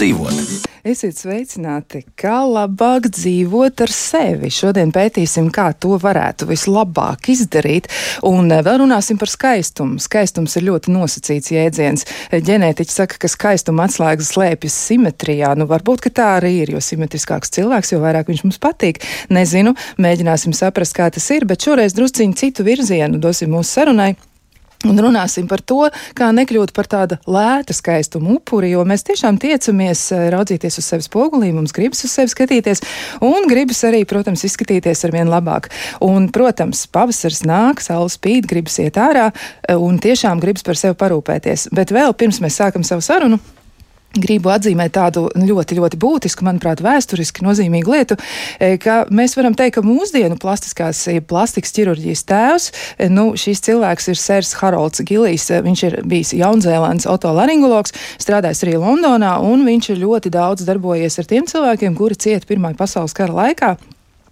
dzīvot? Esiet sveicināti, kā labāk dzīvot ar sevi. Šodien pētīsim, kā to varētu vislabāk izdarīt, un eh, vēl runāsim par skaistumu. Skaistums ir ļoti nosacīts jēdziens. Ģenētiķi saka, ka skaistuma atslēgas slēpjas simetrijā. Nu, varbūt, ka tā arī ir, jo simetriskāks cilvēks, jo vairāk viņš mums patīk. Nezinu, mēģināsim saprast, kā tas ir, bet šoreiz drusciņu citu virzienu dosim mūsu sarunai. Un runāsim par to, kā nekļūt par tādu lētu skaistumu upuri, jo mēs tiešām tiecamies eh, raudzīties uz sevi spogulī, mums gribas uz sevi skatīties, un gribas arī, protams, izskatīties ar vien labāk. Un, protams, pavasars nāk, saule spīd, gribas iet ārā, eh, un tiešām gribas par sevi parūpēties. Bet vēl pirms mēs sākam savu sarunu. Gribu atzīmēt tādu ļoti, ļoti būtisku, manuprāt, vēsturiski nozīmīgu lietu, e, ka mēs varam teikt, ka mūsdienu plastiskās, plastikas ķirurģijas tēvs, e, nu, šīs cilvēks ir Sērs Harolds Gilijs. E, viņš ir bijis Jaunzēlandes otolaringologs, strādājis arī Londonā, un viņš ir ļoti daudz darbojies ar tiem cilvēkiem, kuri cieta Pirmā pasaules kara laikā.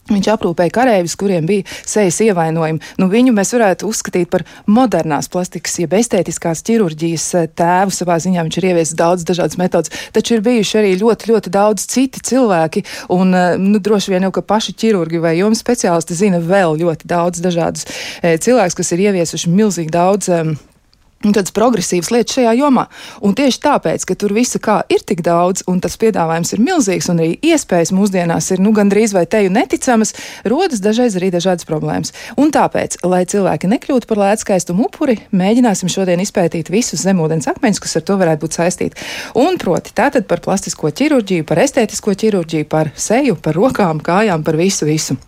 Viņš aprūpēja kareivis, kuriem bija sejas ievainojumi. Nu, viņu mēs varētu uzskatīt par modernās plastikas, jeb estētiskās ķirurģijas eh, tēvu. Savā ziņā viņš ir ieviesis daudz dažādas metodas, taču ir bijuši arī ļoti, ļoti daudz citi cilvēki. Un, eh, nu, droši vien jau, ka paši ķirurgi vai jums speciālisti zina vēl ļoti daudz dažādus e, cilvēkus, kas ir ieviesuši milzīgi daudz. E, Tādas progresīvas lietas šajā jomā. Un tieši tāpēc, ka tur visa kā ir tik daudz, un tas piedāvājums ir milzīgs, un arī iespējas mūsdienās ir nu, gandrīz vai teju neticamas, rodas dažreiz arī dažādas problēmas. Un tāpēc, lai cilvēki nekļūtu par lētskaistumu upuri, mēģināsim šodien izpētīt visus zemūdens akmeņus, kas ar to varētu būt saistīti. Un proti, tātad par plastisko ķirurģiju, par estētisko ķirurģiju, par seju, par rokām, kājām, par visu, visu.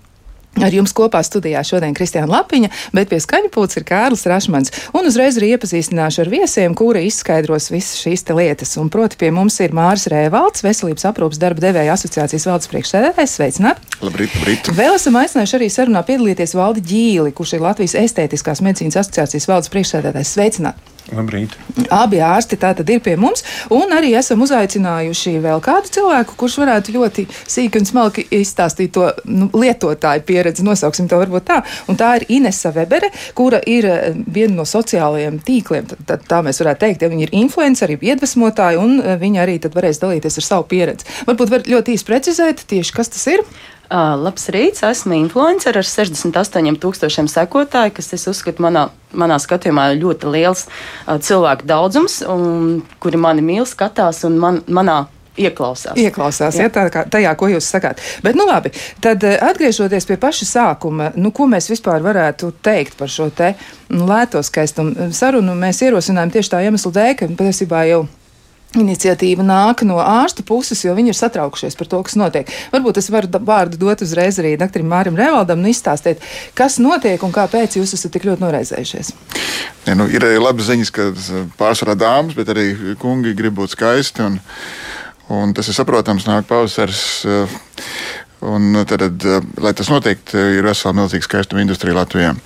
Ar jums kopā studijā šodien Kristiāna Lapiņa, bet pie skaņa pūles ir Kārlis Rašmans. Un uzreiz arī iepazīstināšu ar viesiem, kuri izskaidros visas šīs lietas. Un proti pie mums ir Māris Rēvalds, Veselības aprūpas darba devēja asociācijas valdes priekšsēdētājs. Sveicināt! Labrīt, labrīt! Vēl esam aicinājuši arī sarunā piedalīties Valdi Ģīli, kurš ir Latvijas estētiskās medicīnas asociācijas valdes priekšsēdētājs. Sveicināt! Labrīt. Abi ārsti tātad ir pie mums, un arī esam uzaicinājuši vēl kādu cilvēku, kurš varētu ļoti sīki un smalki izstāstīt to nu, lietotāju pieredzi, nosauksim to varbūt tā. Un tā ir Inese Webere, kura ir eh, viena no sociālajiem tīkliem, tad, tad tā mēs varētu teikt, ja viņa ir influenceri, iedvesmotāji, un eh, viņa arī varēs dalīties ar savu pieredzi. Varbūt var ļoti īsi precizēt tieši, kas tas ir. Uh, labs rīts, esmu influencer ar 68,000 sekotāju, kas, es uzskatu, manā, manā skatījumā ir ļoti liels uh, cilvēku daudzums, un, kuri mani mīl, skatās un man, manā ieklausās. Ieklausās, jā. Ja, tā kā, tajā, ko jūs sakāt. Bet, nu labi, tad atgriežoties pie paša sākuma, nu, ko mēs vispār varētu teikt par šo te lēto skaistumu sarunu, mēs ierosinājām tieši tā iemesla dēļ, ka patiesībā jau Iniciatīva nāk no ārstu puses, jo viņi ir satraukšies par to, kas notiek. Varbūt es varu vārdu dot uzreiz arī doktoram Mārim Revaldam un izstāstīt, kas notiek un kāpēc jūs esat tik ļoti noraizējušies. Ja, nu, ir labi ziņas, ka pārsvarā dāmas, bet arī kungi grib būt skaisti. Un, un tas ir saprotams, nāk pavasaris. Un tad, lai tas notiktu, ir vesela milzīga skaistuma industrija Latvijā.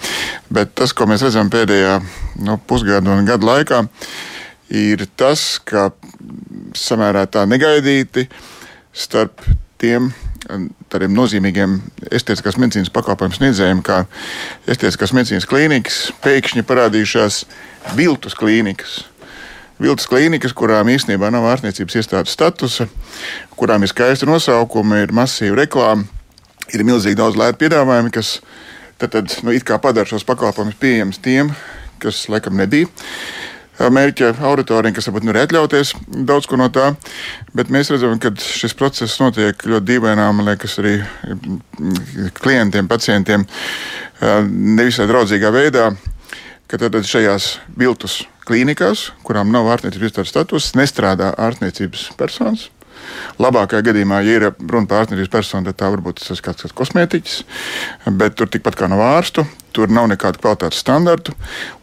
Bet tas, ko mēs redzam pēdējā nu, pusgada un gada laikā, ir tas, ka samērā tā negaidīti starp tiem tādiem nozīmīgiem estētiskās medicīnas pakalpojumu sniedzējiem, kā estētiskās medicīnas klīnikas, pēkšņi parādījušās viltus klīnikas. Viltus klīnikas, kurām īstenībā nav ārstniecības iestādes statusa, kurām ir skaisti nosaukumi, ir masīva reklāma, ir milzīgi daudz lētu piedāvājumu, kas tad, tad nu, padara šos pakalpojumus pieejamus tiem, kas laikam nebija mērķa auditoriem, kas varbūt nevar atļauties daudz ko no tā. Bet mēs redzam, ka šis process notiek ļoti dīvainā, man liekas, arī klientiem, pacientiem nevisai draudzīgā veidā. Tad šajās viltus klīnikās, kurām nav ārstniecības iestādes status, nestrādā ārstniecības personas. Labākajā gadījumā, ja ir runa par ārstniecības personu, tad tā varbūt tas ir kāds, kāds kosmētiķis, bet tur tikpat kā nav ārstu, tur nav nekādu kvalitātes standartu,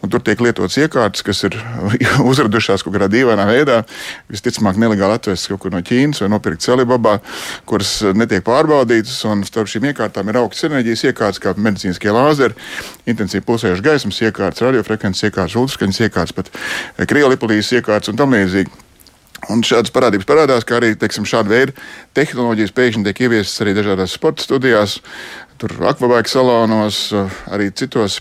un tur tiek lietotas iekārtas, kas ir uzradušās kaut kādā dīvainā veidā. Visticamāk, nelegāli atvestas kaut kur no Ķīnas vai nopirktas Alibabā, kuras netiek pārbaudītas. Starp šīm iekārtām ir augstas enerģijas iekārtas, kā medicīniskie lāzeri, intensīvi pulsējušas gaismas iekārtas, radiofrekvences iekārtas, ultraskaņas iekārtas, pat kriolipolīzes iekārtas un tam līdzīgi. Un šādas parādības parādās, kā arī teiksim, šāda veida tehnoloģijas pēkšņi tiek ieviestas arī dažādās sporta studijās, tur akvabēku salonos, arī citos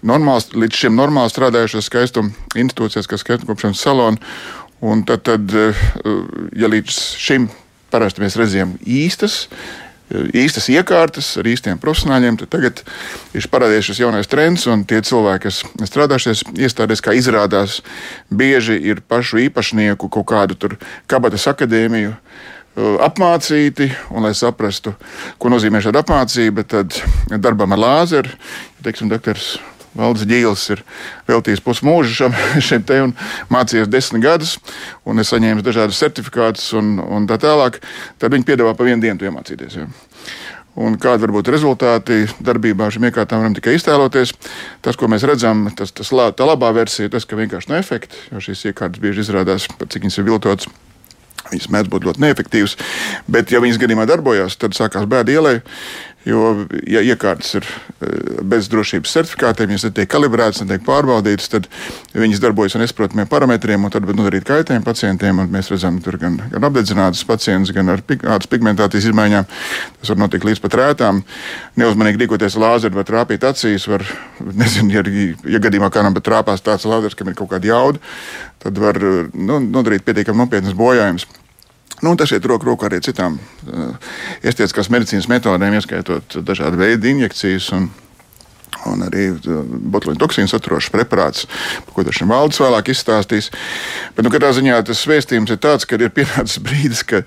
normāls, līdz šim normāli strādājušos skaistuma institūcijās, kā skaistuma kopšanas salonu. Un tad, tad, ja līdz šim parasti mēs redzējām īstas, īstas iekārtas ar īstiem profesionāļiem, tagad ir parādījies šis jaunais trends, un tie cilvēki, kas strādā šajās iestādēs, kā izrādās, bieži ir pašu īpašnieku kaut kādu kabatas akadēmiju apmācīti, un, lai saprastu, ko nozīmē šāda apmācība, tad darbam ar lāzeru, teiksim, doktors Valdis Gīls ir veltījis pusmūžu šam, šim te un mācījies desmit gadus, un es saņēmu dažādus certifikātus un, un tā tālāk. Tad viņi piedāvā pa vienu dienu iemācīties. Ja. Un kādi var būt rezultāti darbībā šim iekārtām, varam tikai iztēloties. Tas, ko mēs redzam, tas, tas tā labā versija, tas, ka vienkārši no efekta, jo šīs iekārtas bieži izrādās, cik viņas ir viltotas. Viņas mēdz būt ļoti neefektīvas, bet, ja viņas gadījumā darbojās, tad sākās bēda ielai. Jo, ja iekārtas ir eh, bez drošības certifikātiem, ja netiek kalibrētas, netiek pārbaudītas, tad viņas darbojas ar nesaprotamiem parametriem, un tad var nodarīt kaitējumu pacientiem. Mēs redzam, tur gan, gan apdedzinātas pacientus, gan ar ādas pigmentācijas izmaiņām. Tas var notikt līdz pat rētām. Neuzmanīgi rīkoties lāzeru var trāpīt acīs. Var, nezinu, ja, ja gadījumā kādam trāpās tāds lāzers, kam ir kaut kāda jauda, tad var nu, nodarīt pietiekami nopietnas bojājumus. Nu, tas iet roku rokā arī citām uh, estietiskās medicīnas metodēm, ieskaitot dažādu veidu injekcijas. Un, un arī uh, botuļu toksīnu saturošs preparāts, par ko šim valdes vēlāk izstāstīs. Bet, nu, katrā ziņā tas vēstījums ir tāds, ka ir pienācis brīdis, ka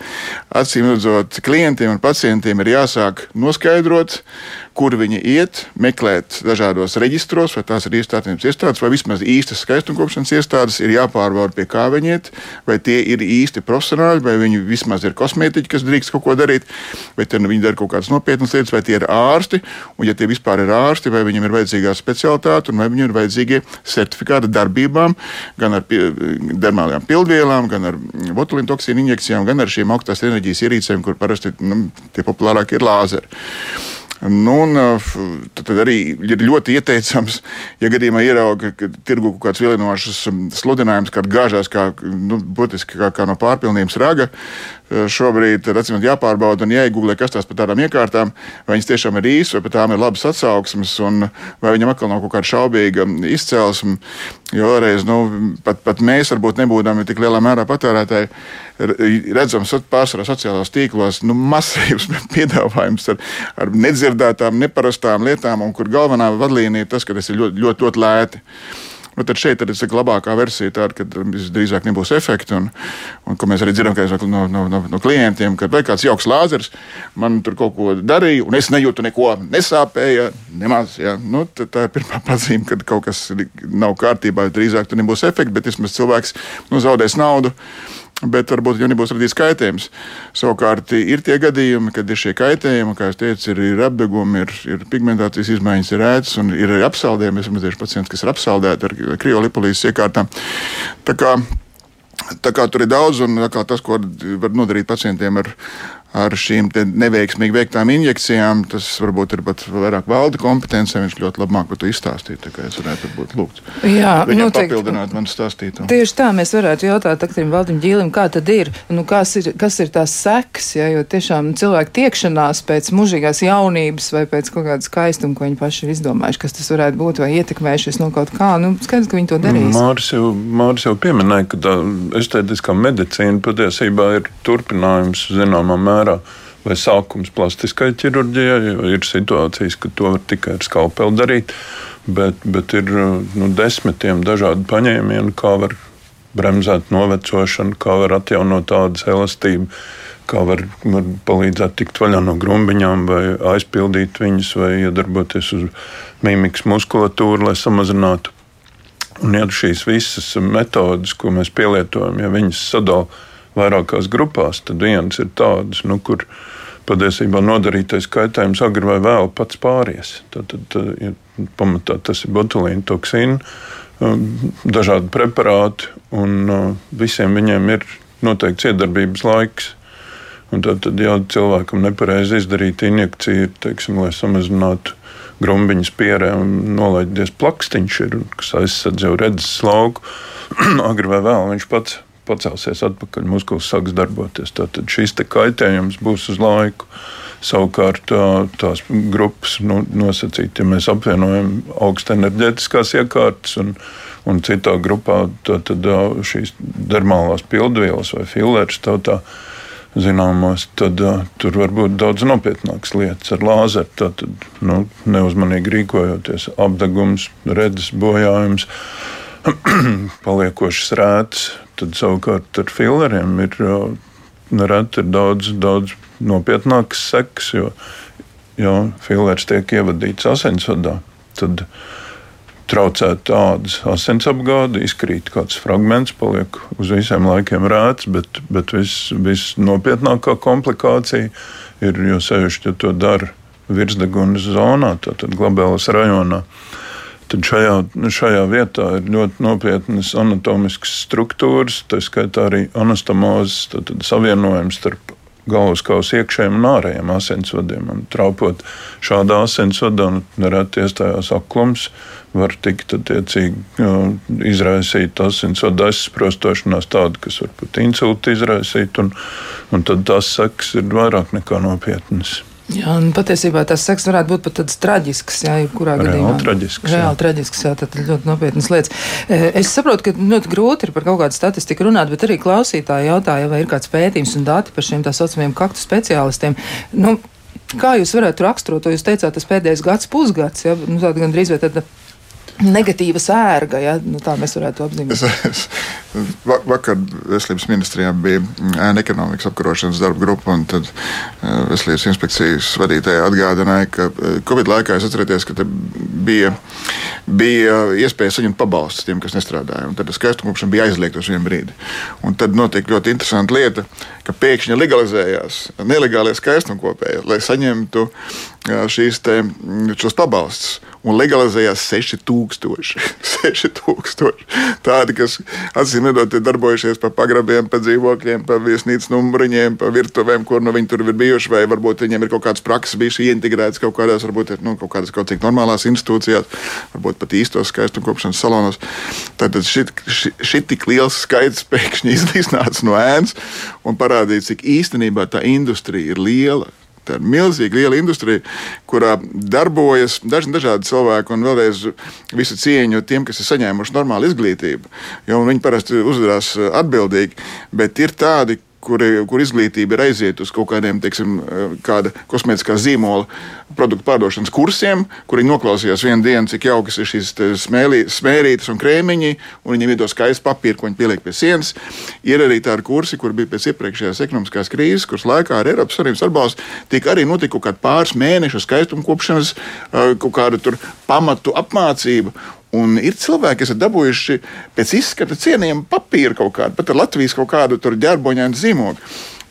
acīm redzot, klientiem un pacientiem ir jāsāk noskaidrot, kur viņi iet, meklēt dažādos reģistros, vai tās ir iestādes iestādes, vai vismaz īstas skaistumkopšanas iestādes, ir jāpārbauda, pie kā viņi iet, vai tie ir īsti profesionāļi, vai viņi vismaz ir kosmētiķi, kas drīkst kaut ko darīt, vai nu viņi dara kaut kādas nopietnas lietas, vai tie ir ārsti, un ja tie vispār ir ārsti, vai viņiem ir vajadzīgā specialitāte, un vai viņiem ir vajadzīgie certifikāti darbībām, gan ar dermālajām pildvielām, gan ar botuļu toksīnu injekcijām, gan ar šīm augstās enerģijas ierīcēm, kur parasti nu, tie populārākie ir lāzeri. Nu, un, tad, tad arī ir ļoti ieteicams, ja gadījumā ierauga, ka tirgu kaut kāds vilinošs sludinājums, kad gāžās kā, nu, būtiski kā, kā no pārpilnības raga, šobrīd ir jāpārbauda un jāiegūlē, kas tās par tādām iekārtām, vai viņas tiešām ir īstas, vai pat tām ir labas atsauksmes, un vai viņam atkal nav kaut kāda šaubīga izcelsme. Jo vēlreiz, nu, pat, pat mēs, varbūt nebūdami tik lielā mērā patērētāji, redzam pārsvarā sociālajos tīklos nu, masīvs piedāvājums ar, ar nedzirdētām, neparastām lietām, un kur galvenā vadlīnija ir tas, ka tas ir ļoti, ļoti, ļoti lēti. Nu, tad šeit ir tā labākā versija, tāda, ka drīzāk nebūs efekta. Un, un ko mēs arī dzirdam no, no, no, no klientiem, ka vai kāds jauks lāzers man tur kaut ko darīja, un es nejūtu neko, nesāpēja, nemaz. Ja? Nu, tā ir pirmā pazīme, kad kaut kas nav kārtībā. Drīzāk tur nebūs efekta, bet vismaz cilvēks nu, zaudēs naudu bet varbūt jau nebūs radīts kaitējums. Savukārt ir tie gadījumi, kad ir šie kaitējumi, kā jau teicu, ir, ir apgabumi, ir, ir pigmentācijas izmaiņas, ir ēdas un ir apsaldējumi. Esmu redzējis pacientus, kas ir apsaldēti ar kriolipolīzes iekārtām. Tā kā, tā kā tur ir daudz, un tas, ko var nodarīt pacientiem ar, ar šīm neveiksmīgi veiktām injekcijām. Tas varbūt ir pat vairāk valde kompetencija. Viņš ļoti labi māca par to izstāstīt. Tā kā es varētu būt lūgt. Jā, Viņam noteikti. papildināt man stāstītu. Tieši tā mēs varētu jautāt Aktīm Valdim Ģīlim, kā tad ir, nu, kas ir, kas ir tās sekas, ja, jo tiešām cilvēku tiekšanās pēc mužīgās jaunības vai pēc kaut kāda skaistuma, ko viņi paši ir izdomājuši, kas tas varētu būt vai ietekmējušies no kaut kā, nu, skaidrs, ka viņi to darīs. Māris jau, Māris jau pieminēja, ka tā estētiskā medicīna patiesībā ir turpinājums zināmā mērā mērā. Vai sākums plastiskai ķirurģijai, ir situācijas, ka to var tikai ar skalpeli darīt, bet, bet ir nu, desmitiem dažādu paņēmienu, kā var bremzēt novecošanu, kā var atjaunot tādas elastību, kā var, var palīdzēt tikt vaļā no grumbiņām, vai aizpildīt viņas, vai iedarboties uz mimikas muskulatūru, lai samazinātu. Un, ja šīs visas metodes, ko mēs pielietojam, ja viņas sadalām vairākās grupās, tad viens ir tāds, nu, kur patiesībā nodarītais kaitējums agri vai vēl pats pāries. Tad, tad ja pamatā tas ir botulīna toksīna, um, dažādi preparāti, un uh, visiem viņiem ir noteikts iedarbības laiks. Un tad, tad ja cilvēkam nepareizi izdarīta injekcija, teiksim, lai samazinātu grumbiņas pierē un nolaidies plakstiņš, ir, kas aizsadz jau redzes lauku, agri vai vēl viņš pats pacelsies atpakaļ, muskulis sāks darboties. Tad šis kaitējums būs uz laiku. Savukārt tās grupas nu, nosacīt, ja mēs apvienojam augsta enerģētiskās iekārtas un, un citā grupā tad, tad šīs dermālās pildvielas vai filers tautā zināmos, tad uh, tur var būt daudz nopietnākas lietas ar lāzeru. Tad nu, neuzmanīgi rīkojoties, apgabals, redzes bojājums, paliekošas rētas. Tad savukārt ar fileriem ir uh, nereti ir daudz, daudz nopietnākas sekas, jo, jo filers tiek ievadīts asinsvadā. Tad, uh, traucēt tādas asinsapgāde, izkrīt kāds fragments, paliek uz visiem laikiem rēts, bet, bet visnopietnākā vis komplikācija ir, jo sevišķi, ja to dara virsdegunas zonā, tātad glabēlas rajonā. Tad šajā, šajā vietā ir ļoti nopietnas anatomiskas struktūras, tā skaitā arī anastomozes, tātad savienojums starp galvaskausa iekšējiem un ārējiem asinsvadiem. Un traupot šādā asinsvadā, nereti iestājās aklums, var tikt attiecīgi izraisīt asinsvadu aizsprostošanās tādu, kas var pat insultu izraisīt, un, un tad tās sekas ir vairāk nekā nopietnas. Jā, un patiesībā tas seks varētu būt pat tāds traģisks, jā, jebkurā Reāli gadījumā. Traģisks, Reāli jā. traģisks, jā, tad ļoti nopietnas lietas. E, es saprotu, ka ļoti grūti ir par kaut kādu statistiku runāt, bet arī klausītāji jautāja, vai ir kāds pētījums un dati par šiem tā saucamiem kaktu speciālistiem. Nu, kā jūs varētu raksturot to? Jūs teicāt, tas pēdējais gads, pusgads, ja, nu, tāda gandrīz vai tāda negatīva sērga, ja nu, tā mēs varētu apzīmēt. Es, es, vakar Veselības ministrijā bija ēna ekonomikas apkarošanas darba grupa, un tad Veselības inspekcijas vadītāja atgādināja, ka Covid laikā es atceros, ka bija, bija iespēja saņemt pabalstus tiem, kas nestrādāja. Tad skaistumkopšana bija aizliegta uz vienu brīdi. Un tad notika ļoti interesanta lieta, ka pēkšņi legalizējās nelegālie skaistumkopēji, lai saņemtu šīs te, šos pabalstus un legalizējās 6000. 6000. Tādi, kas acīm redzot, ir darbojušies pa pagrabiem, pa dzīvokļiem, pa viesnīcas numuriņiem, pa virtuvēm, kur nu viņi tur ir bijuši, vai varbūt viņiem ir kaut kādas prakses bijušas ieintegrētas kaut kādās, varbūt nu, kaut kādas kaut cik normālās institūcijās, varbūt pat īstos skaistumkopšanas salonos. Tad šit, šit, šit tik liels skaits pēkšņi iznāca no ēnas un parādīja, cik īstenībā tā industrija ir liela Tā ir milzīga liela industrija, kurā darbojas daži dažādi cilvēki, un vēlreiz visu cieņu tiem, kas ir saņēmuši normālu izglītību. Jo viņi parasti uzvedās atbildīgi, bet ir tādi, kur, kur izglītība ir aiziet uz kaut kādiem, teiksim, kāda kosmētiskā zīmola produktu pārdošanas kursiem, kur viņi noklausījās vienu dienu, cik jaukas ir šīs smēlī, smērītes un krēmiņi, un viņiem iedos skaistu papīru, ko viņi pieliek pie sienas. Ir arī tādi kursi, kur bija pēc iepriekšējās ekonomiskās krīzes, kuras laikā ar Eiropas Savienības atbalstu tika arī notika kaut kāda pāris mēnešu skaistumkopšanas, kaut kāda pamatu apmācība. Un ir cilvēki, kas ir dabūjuši pēc izskata cienījumu papīru kaut kādu, pat ar Latvijas kaut kādu ģērboņainu zīmogu.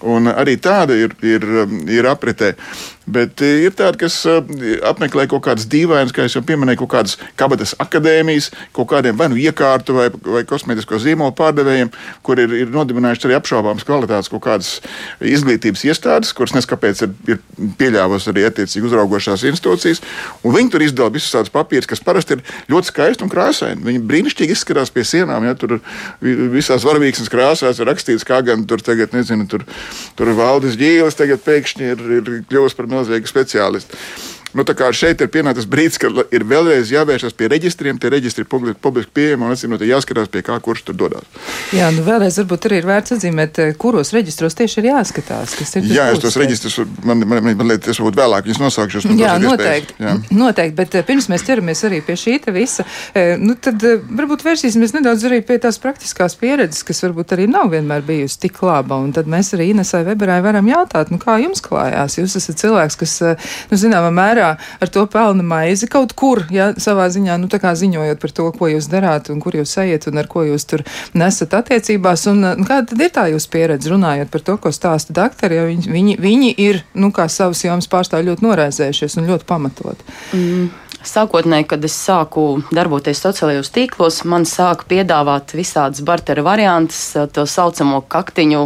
Un arī tāda ir, ir, ir apritē. Bet ir tādi, kas apmeklē kaut kādas dīvainas, kā jau pieminēju, kaut kādas kabatas akadēmijas, kaut kādiem vai nu iekārtu vai, vai kosmētisko zīmolu pārdevējiem, kur ir, ir nodibinājuši arī apšaubāmas kvalitātes kaut kādas izglītības iestādes, kuras neskapēc ir, ir pieļāvusi arī attiecīgi uzraugošās institūcijas. Viņi tur izdala visus tādus papīrus, kas parasti ir ļoti skaisti un krāsaini. Viņi brīnišķīgi izskatās pie sienām, ja tur visās varavīksnes krāsās ir rakstīts, kā gan tur tagad, nezinu, tur, tur valdes ģīles tagad pēkšņi ir, ir kļuvusi par milzīgi speciālisti. Nu, šeit ir pienācis brīdis, kad ir vēlreiz jāvēršas pie reģistriem. Tie reģistri ir publiski, pieejami un atcīmot, jāskatās, pie kā kurš tur dodas. Jā, nu vēlreiz varbūt arī ir vērts atzīmēt, eh, kuros reģistros tieši ir jāskatās. Ir jā, es tos reģistrus, man, man, man, man liekas, varbūt vēlāk viņus nosaukšu. Jā, noteikti. Jā. noteikti, bet eh, pirms mēs ķeramies arī pie šī visa, eh, nu, tad varbūt vērsīsimies nedaudz arī pie tās praktiskās pieredzes, kas varbūt arī nav vienmēr bijusi tik laba. Un tad mēs arī Inesai Weberai varam jautāt, nu, kā jums klājās. Jūs esat cilvēks, kas, nu, zināmā mērā mērā ar to pelna maizi kaut kur, ja savā ziņā, nu, tā kā ziņojot par to, ko jūs darāt un kur jūs ejat un ar ko jūs tur nesat attiecībās. Un, un kāda tad ir tā jūsu pieredze runājot par to, ko stāsta doktori, jo viņi, viņi, viņi ir, nu, kā savas jomas pārstāvji ļoti noraizējušies un ļoti pamatot. Mm. Sākotnēji, kad es sāku darboties sociālajos tīklos, man sāka piedāvāt visādas bartera variantus, to saucamo kaktiņu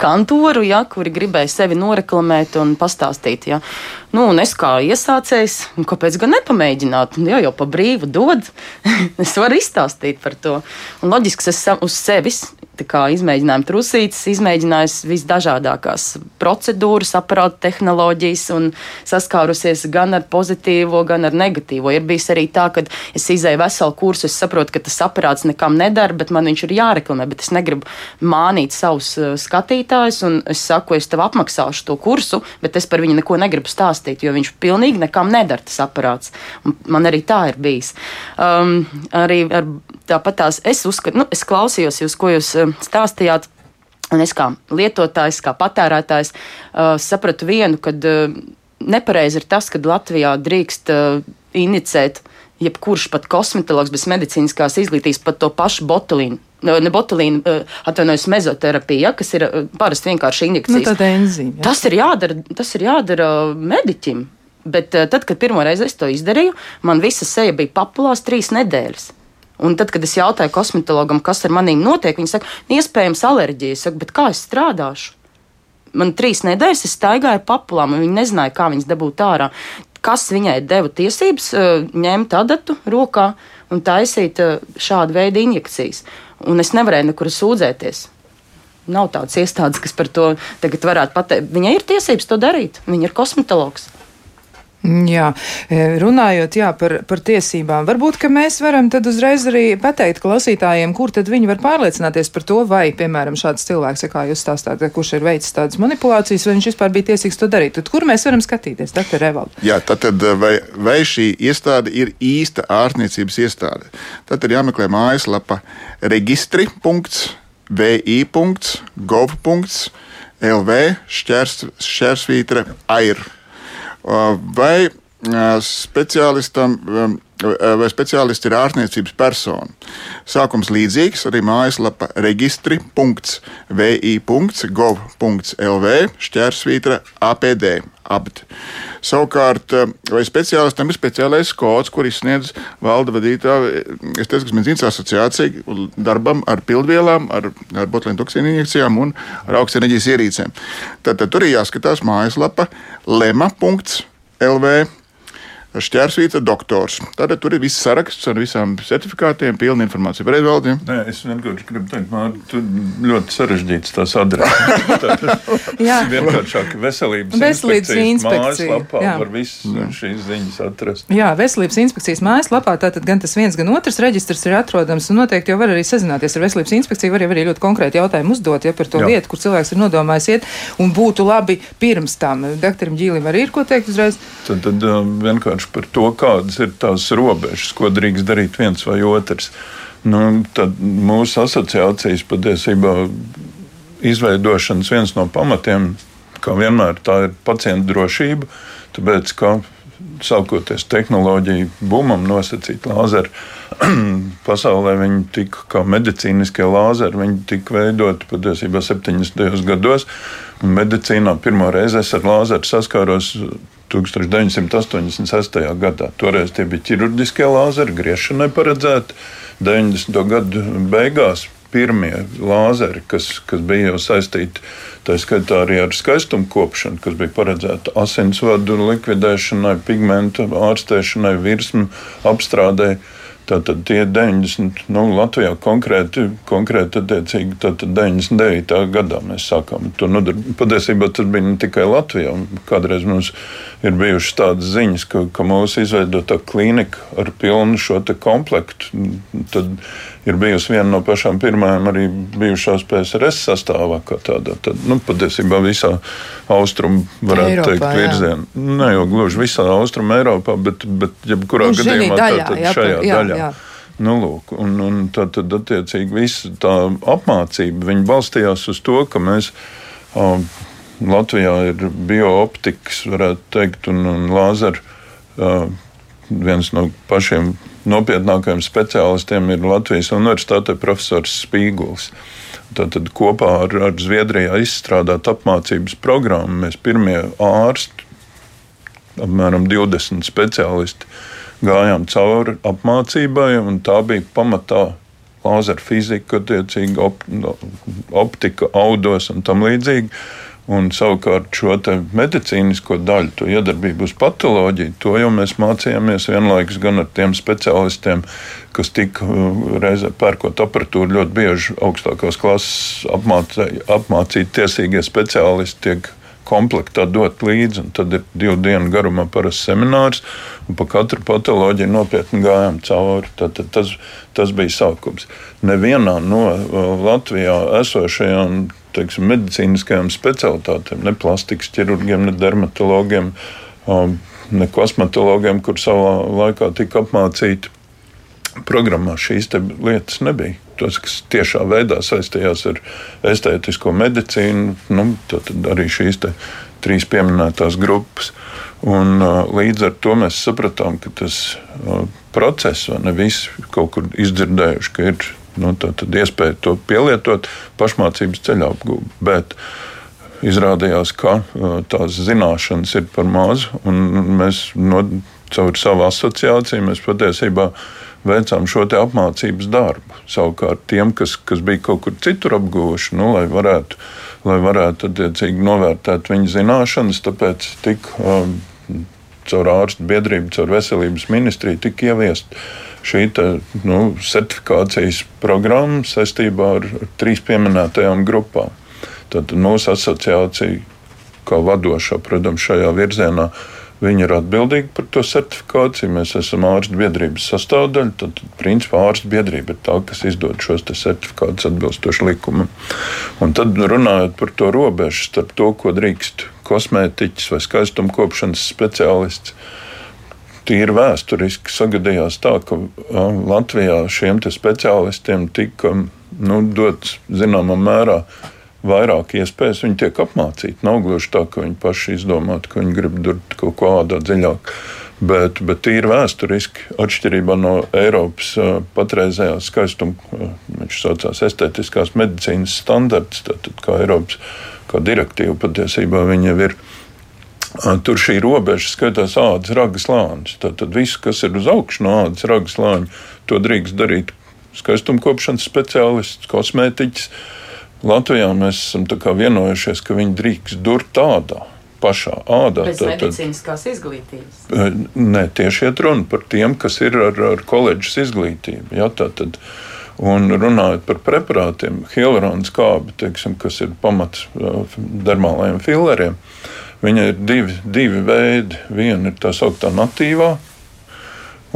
kantoru, ja, kuri gribēja sevi noreklamēt un pastāstīt. Ja. Nu, un es kā iesācējs, nu, kāpēc gan nepamēģināt? Nu, jau, jau pa brīvu dod, es varu izstāstīt par to. Un loģiski, es uz sevis izmēģinājuma trusītes, izmēģinājusi visdažādākās procedūras, aparātu tehnoloģijas un saskārusies gan ar pozitīvo, gan ar negatīvo. Ir bijis arī tā, ka es izēju veselu kursu, es saprotu, ka tas aparāts nekam nedara, bet man viņš ir jāreklamē, bet es negribu mānīt savus uh, skatītājus, un es saku, es tev apmaksāšu to kursu, bet es par viņu neko negribu stāstīt, jo viņš pilnīgi nekam nedara tas aparāts. Man arī tā ir bijis. Um, arī ar, tāpat tās es uzskatu, nu, es klausījos jūs, ko jūs uh, stāstījāt. Un es kā lietotājs, kā patērētājs, uh, sapratu vienu, ka uh, nepareizi ir tas, ka Latvijā drīkst uh, inicēt jebkurš pat kosmetologs bez medicīniskās izglītības, pat to pašu botulīnu. Ne botulīna, atvainojos, mezoterapija, ja, kas ir parasti vienkārši injekcijas. Nu, enzīme, ja. tas ir jādara, tas ir jādara mediķim. Bet tad, kad pirmo reizi es to izdarīju, man visa seja bija papulās trīs nedēļas. Un tad, kad es jautāju kosmetologam, kas ar maniem notiek, viņi saka, iespējams, alerģija. Es saku, bet kā es strādāšu? Man trīs nedēļas es staigāju papulām, un viņi nezināja, kā viņas dabūt ārā. Kas viņai deva tiesības uh, ņemt adatu rokā un taisīt uh, šādu veidu injekcijas? Un es nevarēju nekur sūdzēties. Nav tādas iestādes, kas par to tagad varētu pateikt. Viņai ir tiesības to darīt. Viņa ir kosmetologs. Jā, e, runājot jā, par, par tiesībām, varbūt mēs varam tad uzreiz arī pateikt klausītājiem, kur tad viņi var pārliecināties par to, vai, piemēram, šāds cilvēks, kā jūs stāstāt, kurš ir veicis tādas manipulācijas, vai viņš vispār bija tiesīgs to darīt. Tad kur mēs varam skatīties? Dr. Evalda. Jā, tad, vai, vai šī iestāde ir īsta ārstniecības iestāde? Tad ir jāmeklē mājaslapa registri.vi.gov.lv šķērsvītra AIR vai speciālistam vai speciālisti ir ārstniecības persona. Sākums līdzīgs, arī mājaslapa registri.vi.gov.lv šķērsvītra APD. Abt. Savukārt, vai speciālistam ir speciālais kods, kur izsniedz valda vadītāja, es teicu, medicīnas asociācija darbam ar pildvielām, ar, ar botuļu toksīnu injekcijām un ar augstenerģijas ierīcēm. Tad, tad tur ir jāskatās mājaslapa lema.lv šķērsvītra doktors. Tad tur ir viss saraksts ar visām certifikātiem, pilna informācija par Edvaldiem. Nē, es vienkārši gribu teikt, man tur ļoti sarežģīts tās adreses. Jā, vienkāršāk veselības, veselības inspekcijas mājaslapā jā. var visas šīs ziņas atrast. Jā, veselības inspekcijas mājaslapā tātad gan tas viens, gan otrs reģistrs ir atrodams un noteikti jau var arī sazināties ar veselības inspekciju, var jau arī ļoti konkrēti jautājumu uzdot, ja par to jā. vietu, kur cilvēks ir nodomājis iet, un būtu labi pirms tam. Doktoram Ģīlim arī ir ko teikt uzreiz? Tad, tad vienkārši par to, kādas ir tās robežas, ko drīkst darīt viens vai otrs. Nu, tad mūsu asociācijas patiesībā izveidošanas viens no pamatiem, kā vienmēr, tā ir pacienta drošība. Tāpēc, ka sākoties tehnoloģiju bumam, nosacīt lāzeru pasaulē, viņi tika kā medicīniskie lāzeri, viņi tika veidoti patiesībā 70. gados. Medicīnā pirmo reizi es ar lāzeru saskāros 1986. gadā. Toreiz tie bija ķirurģiskie lāzeri, griešanai paredzēti. 90. gadu beigās pirmie lāzeri, kas, kas bija jau saistīti tā skaitā arī ar skaistumu kopšanu, kas bija paredzēta asinsvadu likvidēšanai, pigmentu ārstēšanai, virsmu apstrādēji Tātad tie 90, nu, Latvijā konkrēti, konkrēti attiecīgi, tātad 99. gadā mēs sākām to nodarboties. Patiesībā tas bija ne tikai Latvijā. Kādreiz mums ir bijušas tādas ziņas, ka, ka mūsu izveidotā klīnika ar pilnu šo komplektu, tad ir bijusi viena no pašām pirmajām arī bijušās PSRS sastāvā, kā tādā. Tad, nu, patiesībā visā austrumu, varētu Eiropā, teikt, virzienā. Ne jau gluži visā austrumu Eiropā, bet, bet jebkurā nu, gadījumā daļā, tā, jā, šajā jā, daļā. Jā. Nu, lūk, un, un tad, tad, attiecīgi, visa tā apmācība balstījās uz to, ka mēs um, Latvijā ir biooptikas, varētu teikt, un, un lāzeru. Uh, viens no pašiem nopietnākajiem speciālistiem ir Latvijas Universitāte profesors Spīguls. Tātad kopā ar, ar Zviedrijā izstrādāt apmācības programmu mēs pirmie ārsti, apmēram 20 speciālisti, gājām cauri apmācībai, un tā bija pamatā lāzera fizika, attiecīgi op, optika, audos un tam līdzīgi. Un savukārt šo medicīnisko daļu, to iedarbību uz patoloģiju, to jau mēs mācījāmies vienlaikus gan ar tiem speciālistiem, kas tika uh, reizē pērkot aparatūru. Ļoti bieži augstākās klases apmācīti apmācīt tiesīgie speciālisti tiek komplektā dot līdzi. Tad ir divu dienu garumā parasts seminārs, un pa katru patoloģiju nopietni gājām cauri. Tad, tad tas, tas bija sākums. Nevienā no uh, Latvijā esošajām teiksim, medicīniskajām specialitātēm, ne plastikas ķirurgiem, ne dermatologiem, um, ne kosmetologiem, kur savā laikā tika apmācīti. Programmā šīs lietas nebija. Tas, kas tiešā veidā saistījās ar estētisko medicīnu, nu, tad arī šīs trīs pieminētās grupas. Un, uh, līdz ar to mēs sapratām, ka tas uh, process, vai ne visi kaut kur izdzirdējuši, ka ir nu, iespēja to pielietot pašmācības ceļā apgūt. Bet izrādījās, ka uh, tās zināšanas ir par mazu, un mēs no, caur savu asociāciju mēs patiesībā veicām šo apmācības darbu. Savukārt tiem, kas, kas bija kaut kur citur apguvuši, nu, lai varētu, lai varētu attiecīgi novērtēt viņu zināšanas, tāpēc tika um, caur ārstu biedrību, caur veselības ministriju tika ieviest šī te, nu, certifikācijas programma saistībā ar trīs pieminētajām grupām. Tad mūsu asociācija, kā vadošā, protams, šajā virzienā, Viņi ir atbildīgi par to certifikāciju. Mēs esam ārstu biedrības sastāvdaļa. Tad, principā, ārstu biedrība ir tā, kas izdod šos certifikātus atbilstoši likumam. Un tad runājot par to robežu starp to, ko drīkst kosmētiķis vai skaistumkopšanas speciālists. Tīri vēsturiski sagadījās tā, ka Latvijā šiem speciālistiem tika nu, dots zināmā mērā vairāk iespējas, viņi tiek apmācīti. Nav gluži tā, ka viņi paši izdomātu, ka viņi grib durt kaut ko ādā dziļāk. Bet, bet tīri vēsturiski, atšķirībā no Eiropas patreizējās skaistuma, viņš saucās estētiskās medicīnas standarts, tātad kā Eiropas kā direktīva patiesībā viņa ir. Tur šī robeža skatās ādas ragas lāņus. Tad, tad viss, kas ir uz augšu no ādas ragas lāņa, to drīkst darīt skaistumkopšanas speciālists, kosmētiķis, uh, Latvijā mēs esam vienojušies, ka viņi drīkst durt tādā pašā ādā. Bez tad, medicīniskās izglītības. Nē, tieši iet runa par tiem, kas ir ar, ar koledžas izglītību. Ja, tātad, un runājot par preparātiem, hialuronas kābi, teiksim, kas ir pamats dermālajiem fileriem, viņa ir divi, divi veidi. Viena ir tā sauktā natīvā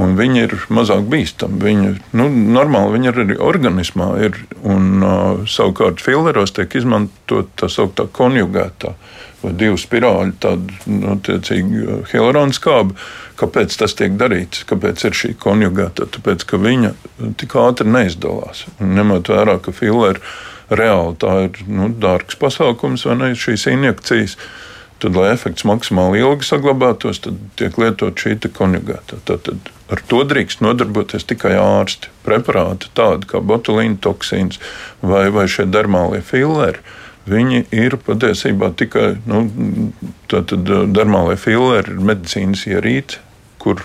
un viņi ir mazāk bīstami. Viņi nu, normāli viņi ir arī organismā, ir, un uh, savukārt fileros tiek izmantot tā sauktā konjugētā vai divu spirāļu tādu nu, hialuronas skābi. Kāpēc tas tiek darīts? Kāpēc ir šī konjugēta? Tāpēc, ka viņa tik ātri neizdalās. Un ņemot vērā, ka fileri reāli tā ir nu, dārgs pasākums vai ne šīs injekcijas. Tad, lai efekts maksimāli ilgi saglabātos, tad tiek lietot šī konjugēta. Tad ar to drīkst nodarboties tikai ārsti. Preparāti tādi kā botulīna toksīns vai, vai šie dermālie fileri. Viņi ir patiesībā tikai nu, dermālie fileri, ir medicīnas ierīce, kur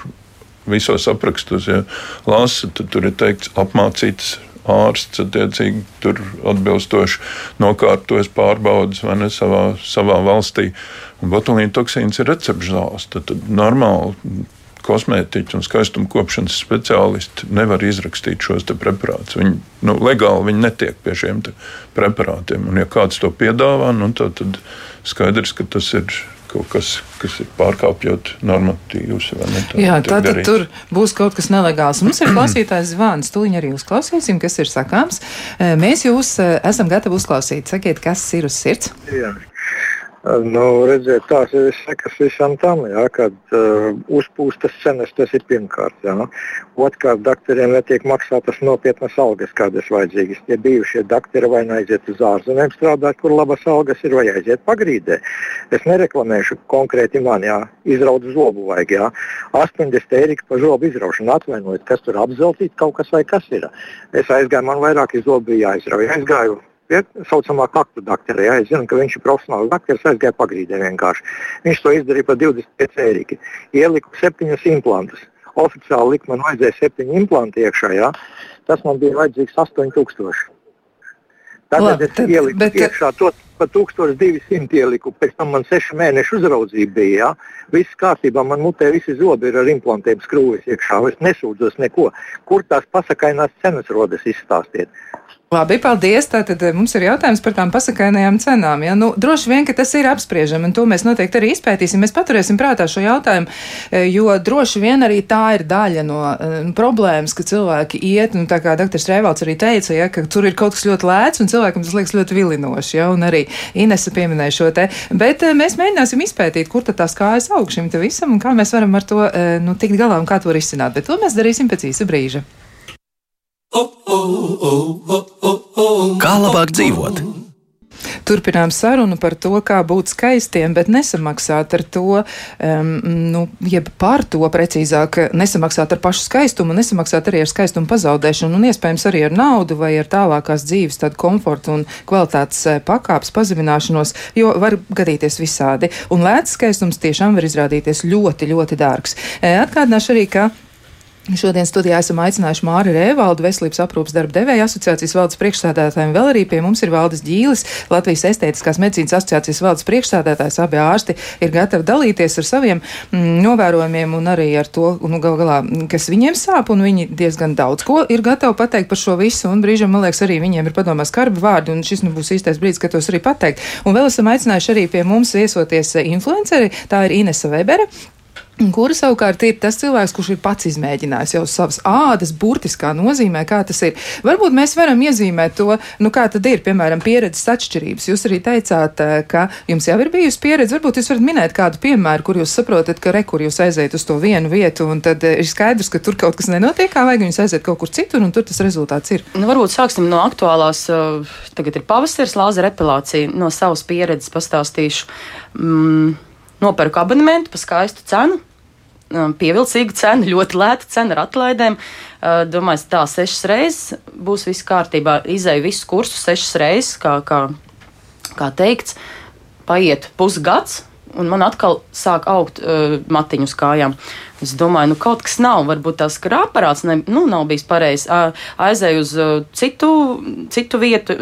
visos aprakstos, ja lasa, tad tur ir teikts apmācīts ārsts attiecīgi tur atbilstoši nokārtojas pārbaudas vai ne savā, savā valstī. Un botulīna toksīns ir recepšzāles. Tad, tad normāli kosmētiķi un skaistuma kopšanas speciālisti nevar izrakstīt šos preparātus. Viņi nu, legāli viņi netiek pie šiem preparātiem. Un, ja kāds to piedāvā, nu, tad, tad skaidrs, ka tas ir kaut kas, kas ir pārkāpjot normatīvus. Tā, Jā, tā tad tur būs kaut kas nelegāls. Mums ir klausītājs zvans, tūlīt arī uzklausīsim, kas ir sakāms. Mēs jūs esam gatavi uzklausīt. Sakiet, kas ir uz sirds? Jā. Nu, redziet, tās ir sekas visam tam, jā, kad uh, uzpūstas cenas, tas ir pirmkārt. Jā. Otrkārt, doktoriem netiek maksātas nopietnas algas, kādas vajadzīgas. Tie bijušie doktori vai nu aiziet uz ārzemēm strādāt, kur labas algas ir, vai aiziet pagrīdē. Es nereklamēšu konkrēti man, jā, izraut zobu vajag, jā. 80 eiro par zobu izraušanu atvainojiet, kas tur apzeltīt kaut kas vai kas ir. Es aizgāju, man vairāk zobu bija jāizrauj. Aizgāju pie tā saucamā kaktu doktora. Ja, es zinu, ka viņš ir profesionāls doktors, aizgāja pagrīdē vienkārši. Viņš to izdarīja par 25 eiro. Ieliku septiņus implantus. Oficiāli likt man vajadzēja septiņu implantu iekšā. Ja. Tas man bija vajadzīgs 8000. Tagad Labi, es ieliku bet, iekšā to pa 1200 ieliku, pēc tam man 6 mēnešu uzraudzība bija. Ja? Viss kārtībā, man mutē visi zobi ir ar implantiem skrūvis iekšā. Es nesūdzos neko. Kur tās pasakainās cenas rodas izstāstiet? Labi, paldies. Tātad eh, mums ir jautājums par tām pasakainajām cenām. Ja? Nu, droši vien, ka tas ir apspriežami, un to mēs noteikti arī izpētīsim. Mēs paturēsim prātā šo jautājumu, eh, jo droši vien arī tā ir daļa no uh, problēmas, ka cilvēki iet, un tā kā dr. Rēvalds arī teica, ja, ka tur ir kaut kas ļoti lēts, un cilvēkam tas liekas ļoti vilinoši, ja? un arī Inese pieminēja šo te. Bet uh, mēs mēģināsim izpētīt, kur tad tās kājas aug šim visam, un kā mēs varam ar to uh, nu, tikt galā un kā to risināt. Bet to mēs darīsim pēc īsa brīža. Kā labāk dzīvot? Turpinām sarunu par to, kā būt skaistiem, bet nesamaksāt ar to, um, nu, jeb par to precīzāk, nesamaksāt ar pašu skaistumu, nesamaksāt arī ar skaistumu pazaudēšanu un iespējams arī ar naudu vai ar tālākās dzīves tādu komfortu un kvalitātes eh, pakāpes pazemināšanos, jo var gadīties visādi. Un lēts skaistums tiešām var izrādīties ļoti, ļoti dārgs. Eh, atgādināšu arī, ka Šodien studijā esam aicinājuši Māri Rēvaldu, Veselības aprūpas darba devēja asociācijas valdes priekšstādātājiem. Vēl arī pie mums ir Valdis Ģīlis, Latvijas estētiskās medicīnas asociācijas valdes priekšstādātājs. Abi ārsti ir gatavi dalīties ar saviem mm, novērojumiem un arī ar to, nu, gal galā, kas viņiem sāp, un viņi diezgan daudz ko ir gatavi pateikt par šo visu, un brīžam, man liekas, arī viņiem ir padomā skarbi vārdi, un šis nu būs īstais brīdis, kad tos arī pateikt. Un vēl esam aicinājuši arī pie mums viesoties influenceri, tā ir Inesa Webere, Kura savukārt ir tas cilvēks, kurš ir pats izmēģinājis jau savas ādas, burtiskā nozīmē, kā tas ir. Varbūt mēs varam iezīmēt to, nu, kā tad ir, piemēram, pieredzes atšķirības. Jūs arī teicāt, eh, ka jums jau ir bijusi pieredze. Varbūt jūs varat minēt kādu piemēru, kur jūs saprotat, ka rekur jūs aiziet uz to vienu vietu, un tad eh, ir skaidrs, ka tur kaut kas nenotiek, kā vajag, jūs aiziet kaut kur citur, un tur tas rezultāts ir. Nu, varbūt sāksim no aktuālās. Eh, tagad ir pavasaris, lāzera epilācija. No savas pieredzes pastāstīšu. Mm, nopērku abonementu par skaistu cenu Um, pievilcīga cena, ļoti lēta cena ar atlaidēm. Uh, domāju, tā sešas reizes būs viss kārtībā. Izēju visu kursu sešas reizes, kā, kā, kā teikts, paiet pusgads, un man atkal sāk augt uh, matiņu uz kājām. Es domāju, nu kaut kas nav, varbūt tās krāparāts ne, nu, nav bijis pareizs. Aizēju uz uh, citu, citu vietu.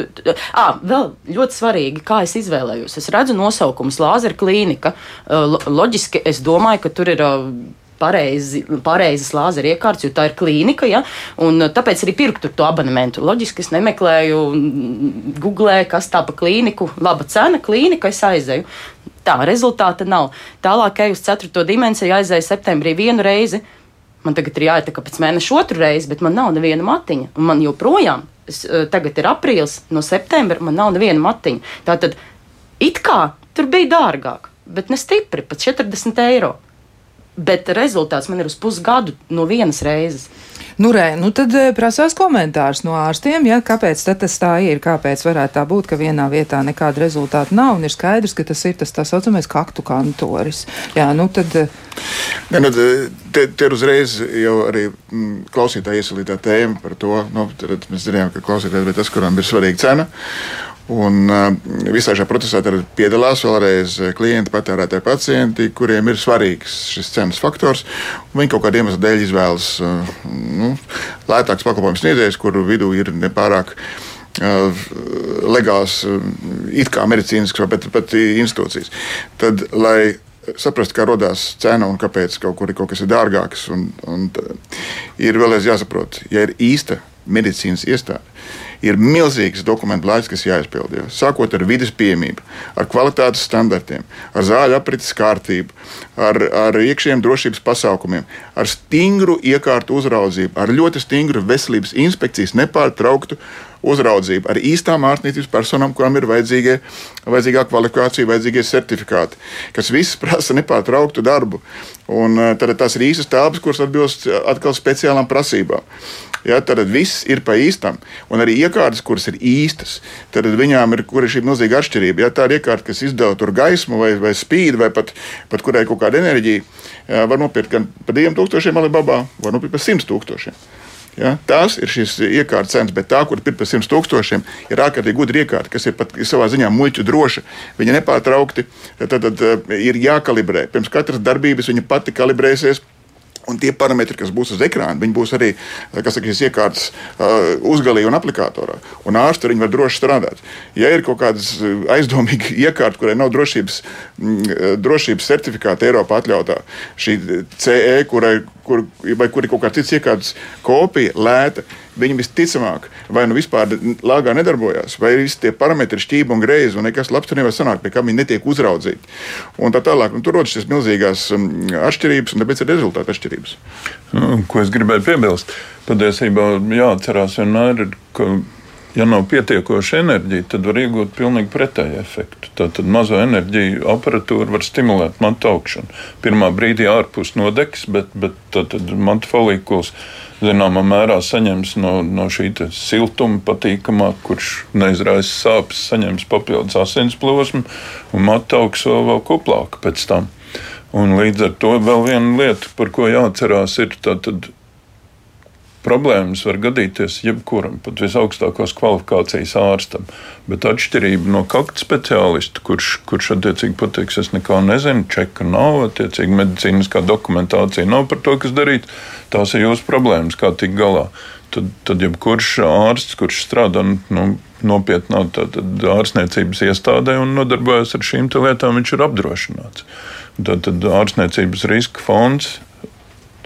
À, vēl ļoti svarīgi, kā es izvēlējos. Es redzu nosaukumus Lāzera klīnika. Uh, loģiski es domāju, ka tur ir. Uh, pareizi, pareizas lāzera iekārtas, jo tā ir klīnika. Ja? Un, tāpēc arī pirku to abonementu. Loģiski, es nemeklēju, googlē, kas tā pa klīniku, laba cena, klīnika, es aizēju. Tā rezultāta nav. Tālāk, ej uz 4. dimensiju, aizēju septembrī vienu reizi. Man tagad ir jāiet pēc mēneša otru reizi, bet man nav neviena matiņa. Un man joprojām, es, eh, tagad ir aprīlis, no septembra, man nav neviena matiņa. Tātad it kā tur bija dārgāk, bet ne stipri, pat 40 eiro. Bet rezultāts man ir uz pusgadu no vienas reizes. Nu, re, nu tad eh, prasās komentārs no ārstiem, ja, kāpēc tas tā ir, kāpēc varētu tā būt, ka vienā vietā nekāda rezultāta nav, un ir skaidrs, ka tas ir tas tā saucamais kaktu kantoris. Jā, nu tad. Eh, ne, nu, te, te ir uzreiz jau arī mm, klausītāja iesaistītā tēma par to, nu, mēs zinām, ka klausītājs ir tas, kuram ir svarīga cena. Un uh, visā šajā procesā piedalās vēlreiz klienti, patērētāji, pacienti, kuriem ir svarīgs šis cenas faktors. Viņi kaut kādiem iemesliem dēļ izvēlas uh, nu, lētāks pakalpojumu sniedzējs, kuru vidū ir nepārāk legāls, it kā medicīnisks, bet pat institūcijas. Tad, lai saprast, kā radās cena un kāpēc kaut kur kaut kas ir dārgāks, un, un ir vēlreiz jāsaprot, ja ir īsta medicīnas iestāde ir milzīgs dokumentu laiks, kas jāizpild. Ja. Sākot ar vidas piemību, ar kvalitātes standartiem, ar zāļu aprites kārtību, ar, ar iekšējiem drošības pasākumiem, ar stingru iekārtu uzraudzību, ar ļoti stingru veselības inspekcijas nepārtrauktu uzraudzību ar īstām ārstniecības personām, kurām ir vajadzīgā kvalifikācija, vajadzīgie certifikāti, kas viss prasa nepārtrauktu darbu. Un, eh, tad tās ir īstas telpas, kuras atbilst atkal speciālām prasībām. Ja, tad viss ir pa īstam. Un arī iekārtas, kuras ir īstas, tad viņām ir, ir šī milzīga atšķirība. Ja tā ir iekārta, kas izdala gaismu vai, vai spīd, vai pat, pat kurai ir kaut kāda enerģija, var nopirkt gan par 2000 Alibaba, var nopirkt par 100 tūkstošiem. Ja, tās ir šīs iekārtas cenas, bet tā, kur ir par 100 tūkstošiem, ir ārkārtīgi gudra iekārta, kas ir pat savā ziņā muļķu droša. Viņa nepārtraukti tad, tad, tad, ir jākalibrē. Pirms katras darbības viņa pati kalibrēsies Un tie parametri, kas būs uz ekrāna, viņi būs arī saka, šīs iekārtas uh, uzgalī un aplikatorā. Un ārsti viņi var droši strādāt. Ja ir kaut kāda aizdomīga iekārta, kurai nav drošības, m, drošības certifikāta Eiropā atļautā, šī CE, kurai, kur, vai kur ir kaut kāda cits iekārtas kopija, lēta, viņi visticamāk vai nu vispār lāgā nedarbojās, vai visi tie parametri šķība un greizi, un nekas labs tur nevar sanākt, pie kā viņi netiek uzraudzīti. Un tā tālāk. Un tur rodas šīs milzīgās um, atšķirības, un tāpēc ir atšķirības atšķirības. Nu, ko es gribēju piebilst? Patiesībā jāatcerās vienmēr, ka, ja nav pietiekoša enerģija, tad var iegūt pilnīgi pretēju efektu. Tātad mazo enerģiju aparatūra var stimulēt matu augšanu. Pirmā brīdī ārpus nodegs, bet, bet tad, matu folīkuls zināmā mērā saņems no, no šī siltuma, patīkamā, kurš neizraisa sāpes, saņems papildus asins plosmu un matu augsts vēl, vēl kuplāk pēc tam. Un līdz ar to vēl viena lieta, par ko jāatcerās, ir tātad problēmas var gadīties jebkuram, pat visaugstākās kvalifikācijas ārstam. Bet atšķirība no kakta speciālista, kurš, kurš attiecīgi pateiks, es neko nezinu, čeka nav, attiecīgi medicīniskā dokumentācija nav par to, kas darīt, tās ir jūsu problēmas, kā tikt galā. Tad, tad jebkurš ārsts, kurš strādā nu, nopietnā ārstniecības iestādē un nodarbojas ar šīm lietām, viņš ir apdrošināts. Tad, tad ārstniecības riska fonds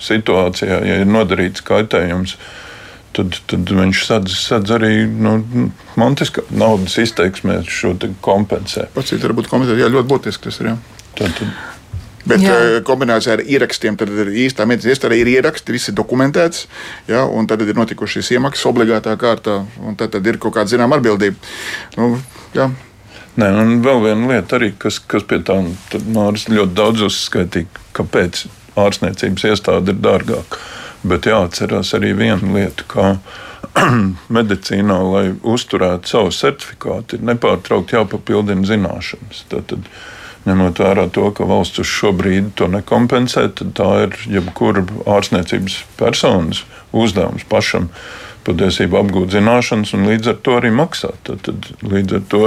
situācijā, ja ir nodarīts kaitējums, tad, tad viņš sadz, sadz arī nu, mantiskā naudas izteiksmē šo kompensē. Pats ir varbūt kompensēt, jā, ļoti būtiski tas ir. Jā. Tad, tad. Bet Jā. Jā. kombinācijā ar ierakstiem, tad ir īstā medicīnas iestādē ir ieraksti, viss ir dokumentēts, ja, un tad ir notikušas iemaksas obligātā kārtā, un tad, tad ir kaut kāda zināma atbildība. Nu, jā. Nē, un vēl viena lieta, arī, kas, kas pie tā Nāris ļoti daudz uzskaitīja, kāpēc ārstniecības iestāde ir dārgāka. Bet jāatcerās arī viena lieta, ka medicīnā, lai uzturētu savu certifikātu, ir nepārtraukti jāpapildina zināšanas. Tātad, ņemot vērā to, ka valsts uz šo brīdi to nekompensē, tad tā ir jebkura ārstniecības personas uzdevums pašam patiesībā apgūt zināšanas un līdz ar to arī maksāt. Tad, tad līdz ar to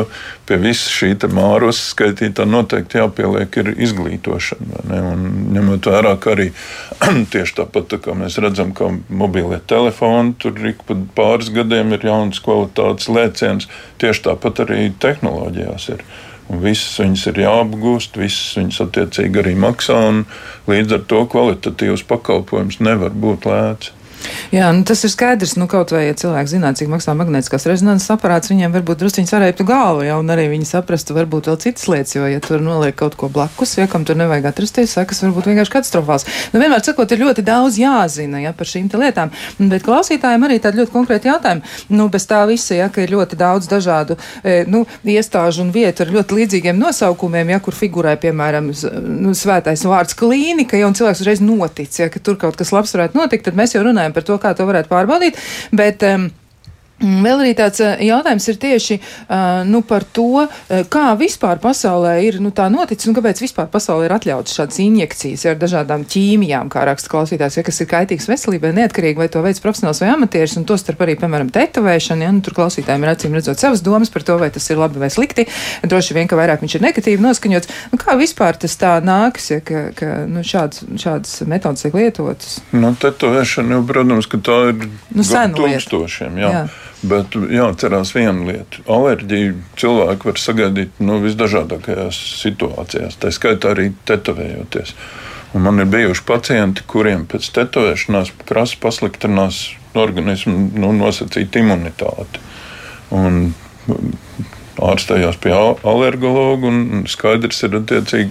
pie visa šī māra uzskaitītā noteikti jāpieliek ir izglītošana. Un ņemot vērā, ka arī tieši tāpat tā kā mēs redzam, ka mobilie telefoni tur ik pa pāris gadiem ir jauns kvalitātes lēciens, tieši tāpat arī tehnoloģijās ir. Un visas viņas ir jāapgūst, visas viņas attiecīgi arī maksā, līdz ar to kvalitatīvs pakalpojums nevar būt lēts. Jā, nu tas ir skaidrs. Nu, kaut vai ja cilvēks zinātu, cik maksā magnētiskās rezonanses aparāts, viņiem varbūt drusciņš varētu galvu, ja, un arī viņi saprastu varbūt vēl citas lietas, jo, ja tur noliek kaut ko blakus, ja kam tur nevajag atrasties, sekas varbūt vienkārši katastrofāls. Nu, vienmēr sakot, ir ļoti daudz jāzina, ja, par šīm lietām, bet klausītājiem arī tādi ļoti konkrēti jautājumi. Nu, bez tā visa, ja, ka ir ļoti daudz dažādu, e, nu, iestāžu un vietu ar ļoti līdzīgiem nosaukumiem, ja, kur figurē, piemēram, nu, svētais vārds klīnika, ja, un cilvēks uzreiz notic, ja, ka tur kaut kas labs varētu notikt, tad mēs jau runājam par to, kā to varētu pārbaudīt. Bet, um, Vēl arī tāds eh, jautājums ir tieši uh, nu, par to, uh, kā vispār pasaulē ir nu, tā noticis un kāpēc vispār pasaulē ir atļautas šādas injekcijas ar dažādām ķīmijām, kā raksta klausītājs, ja, kas ir kaitīgas veselībai, neatkarīgi vai to veids profesionāls vai amatieris, un to starp arī, piemēram, tetovēšana. Ja, nu, tur klausītājiem ir acīm redzot savas domas par to, vai tas ir labi vai slikti. Droši vien, ka vairāk viņš ir negatīvi noskaņots. Nu, kā vispār tas tā nāks, ja, ka, ka nu, šāds, šādas metodas tiek lietotas? Nu, tetovēšana, jau, protams, ka tā ir nu, tūkstošiem. Jā. Jā. Bet jāatcerās viena lieta. Alerģiju cilvēki var sagaidīt nu, visdažādākajās situācijās, tā skaitā arī tetovējoties. Un man ir bijuši pacienti, kuriem pēc tetovēšanās krasi pasliktinās organismu nu, nosacīta imunitāte. Un ārstējās pie alergologa, un skaidrs ir,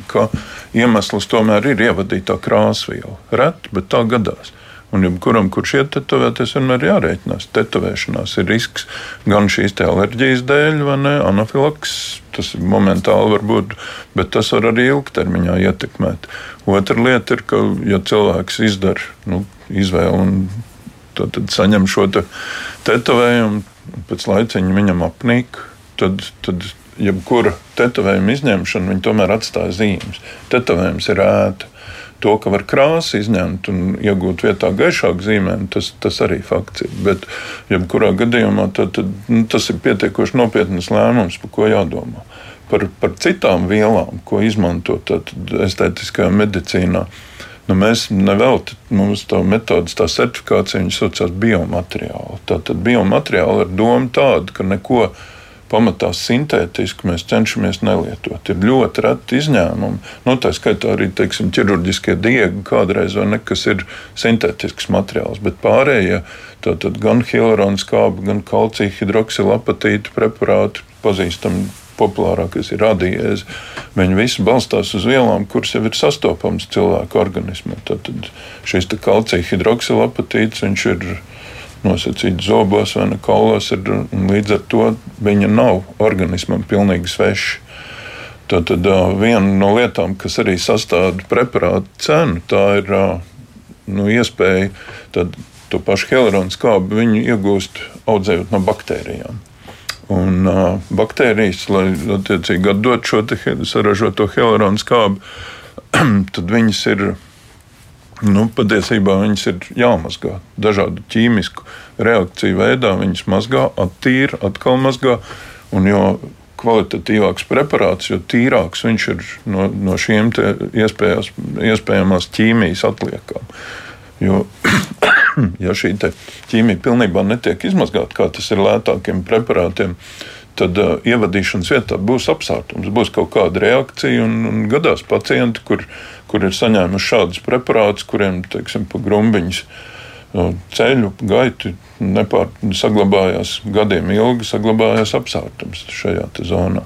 ka iemesls tomēr ir ievadītā krāsviela. Reti, bet tā gadās. Un jebkuram, kurš iet tetovēties, vienmēr jārēķinās. Tetovēšanās ir risks gan šīs alerģijas dēļ, vai ne, anafilaks. Tas ir momentāli varbūt, bet tas var arī ilgtermiņā ietekmēt. Otra lieta ir, ka, ja cilvēks izdara nu, izvēli un tad, tad saņem šo te tetovējumu, pēc laiciņa viņam apnīk, tad, tad jebkura tetovējuma izņemšana tomēr atstāja zīmes. Tetovējums ir ēta to, ka var krāsu izņemt un iegūt vietā gaišāku zīmēm, tas, tas arī fakts ir. Bet, jebkurā gadījumā, tad, tad, nu, tas ir pietiekoši nopietnas lēmums, par ko jādomā. Par, par citām vielām, ko izmantot estētiskajā medicīnā. Nu, mēs nevelti mums tā metodas, tā certifikācija, viņas saucās biomateriāli. Tātad biomateriāli ir doma tāda, ka neko pamatā sintētisku mēs cenšamies nelietot. Ir ļoti reti izņēmumi. Nu, tā skaitā arī teiksim, ķirurģiskie diegi kādreiz vai ne, kas ir sintētisks materiāls, bet pārējie tātad gan hilarona skābi, gan kalcija hidroksilapatīta preparāti pazīstami populārākais ir radiēze. Viņi visi balstās uz vielām, kuras jau ir sastopamas cilvēku organismā. Tad šis kalcija hidroksilapatīts ir nosacīts zobos vai kaulos, ir, līdz ar to viņa nav organismam pilnīgi sveša. Tad viena no lietām, kas arī sastāv preparātu cenu, tā ir nu, iespēja to pašu hilaronu skābi iegūst audzējot no baktērijām. Un uh, baktērijas, lai attiecīgi atdot šo saražoto hilaronu skābi, tad viņas ir. Nu, patiesībā viņas ir jāmazgā dažādu ķīmisku reakciju veidā. Viņas mazgā, attīra, atkal mazgā. Un jo kvalitatīvāks preparāts, jo tīrāks viņš ir no, no šiem iespējamās ķīmijas atliekām. Jo ja šī ķīmija pilnībā netiek izmazgāta, kā tas ir lētākiem preparātiem, tad uh, ievadīšanas vietā būs apsārtums, būs kaut kāda reakcija. Un, un gadās pacienti, kur, kur ir saņēmuši šādus preparātus, kuriem teiksim, pa grumbiņas uh, ceļu gaitu nepār, saglabājās gadiem ilgi, saglabājās apsārtums šajā zonā.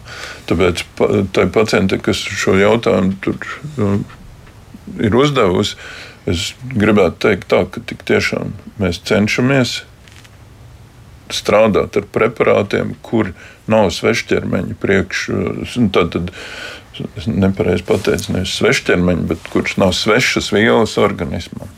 Tāpēc tai pacientai, kas šo jautājumu tur, uh, ir uzdevusi, Es gribētu teikt, tā, ka tiešām mēs cenšamies strādāt ar preparātiem, kur nav svešķermeņa priekš. Tad, tad es nepareizi pateicu, nevis svešķermeņa, bet kurš nav svešas vielas organismam.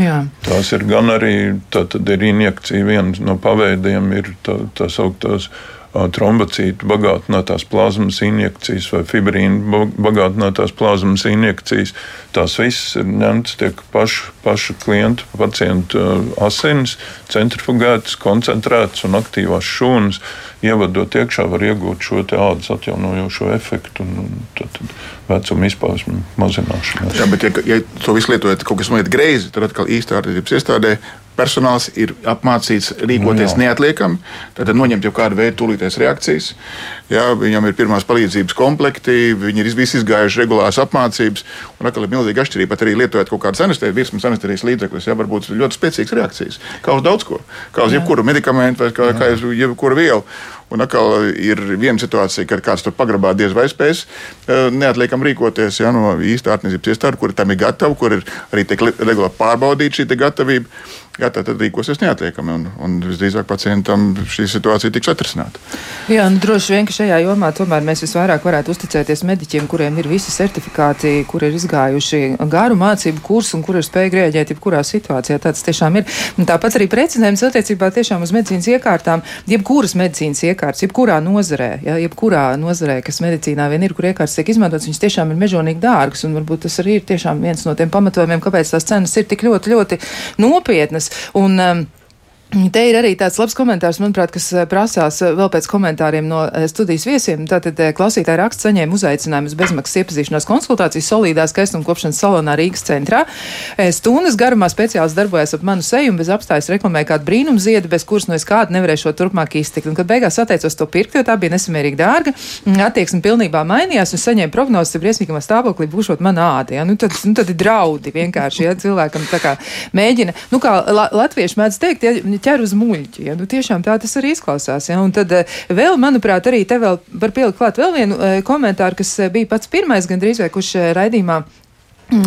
Jā. Tās ir gan arī tā, ir injekcija, viena no paveidiem ir tā, tā sauktās trombocītu bagātinātās plazmas injekcijas vai fibrīnu bagātinātās plazmas injekcijas. Tās visas ir ņemtas tiek pašu, pašu klientu, pacientu asinis, centrifugētas, koncentrētas un aktīvās šūnas. Ievadot iekšā, var iegūt šo ādas atjaunojošo efektu un, tad, tad vecuma izpausmu mazināšanu. Jā, bet, ja, ja to visu lietojat kaut kas noiet greizi, tad atkal īstā ārstības iestādē personāls ir apmācīts rīkoties nu, neatliekami, tad noņemt jau kādu veidu tūlītējas reakcijas. Jā, viņam ir pirmās palīdzības komplekti, viņi ir visi izgājuši regulāras apmācības, un atkal ir milzīga atšķirība. Pat arī lietojot kaut kādus anestezijas, virsmas anestezijas līdzekļus, jā, var būt ļoti spēcīgas reakcijas. Kā uz daudz ko, kā uz jebkuru medikamentu vai kā, kā uz jebkuru vielu. Un atkal ir viena situācija, kad kāds tur pagrabā diez vai spēs eh, neatliekam rīkoties jā, no īsta ārstniecības iestādes, kur tam ir gatava, kur ir arī tiek regulāri pārbaudīta šī gatavība jā, tad rīkosies neatliekami. Un, un visdrīzāk pacientam šī situācija tiks atrisināta. Jā, nu, droši vien, ka šajā jomā tomēr mēs visvairāk varētu uzticēties mediķiem, kuriem ir visi certifikāti, kur ir izgājuši garu mācību kursu un kur ir spējuši rēģēt jebkurā situācijā. Tāds tiešām ir. Un tāpat arī precizējums attiecībā tiešām uz medicīnas iekārtām, jebkuras medicīnas iekārtas, jebkurā nozarē, jā, jebkurā nozarē, kas medicīnā vien ir, kur iekārtas tiek izmantotas, viņas tiešām ir mežonīgi dārgas. Un varbūt tas arī ir tiešām viens no tiem pamatojumiem, kāpēc tās cenas ir tik ļoti, ļoti nopietnas. Un, um, Te ir arī tāds labs komentārs, manuprāt, kas eh, prasās eh, vēl pēc komentāriem no eh, studijas viesiem. Tātad klausītāji raksts saņēma uzaicinājumu uz bezmaksas iepazīšanās konsultāciju solīdā skaistuma kopšanas salonā Rīgas centrā. Stundas garumā speciāls darbojas ap manu seju un bez apstājas reklamē kādu brīnumziedu, bez kuras no es kādu nevarēšu turpmāk iztikt. Un, kad beigās atteicos to pirkt, jo tā bija nesamērīgi dārga, mm, attieksme pilnībā mainījās un saņēma prognozes, ka briesmīgā stāvoklī būšot mana āda. Ja? Nu, tad, nu, tad ir draudi vienkārši, ja cilvēkam tā kā mēģina, nu kā la, latvieši mēdz teikt, ja, ķer uz muļķi. Ja? Nu, tiešām tā tas arī izklausās. Ja? Un tad eh, vēl, manuprāt, arī te vēl var pielikt klāt vēl vienu eh, komentāru, kas eh, bija pats pirmais gandrīz vai kurš raidījumā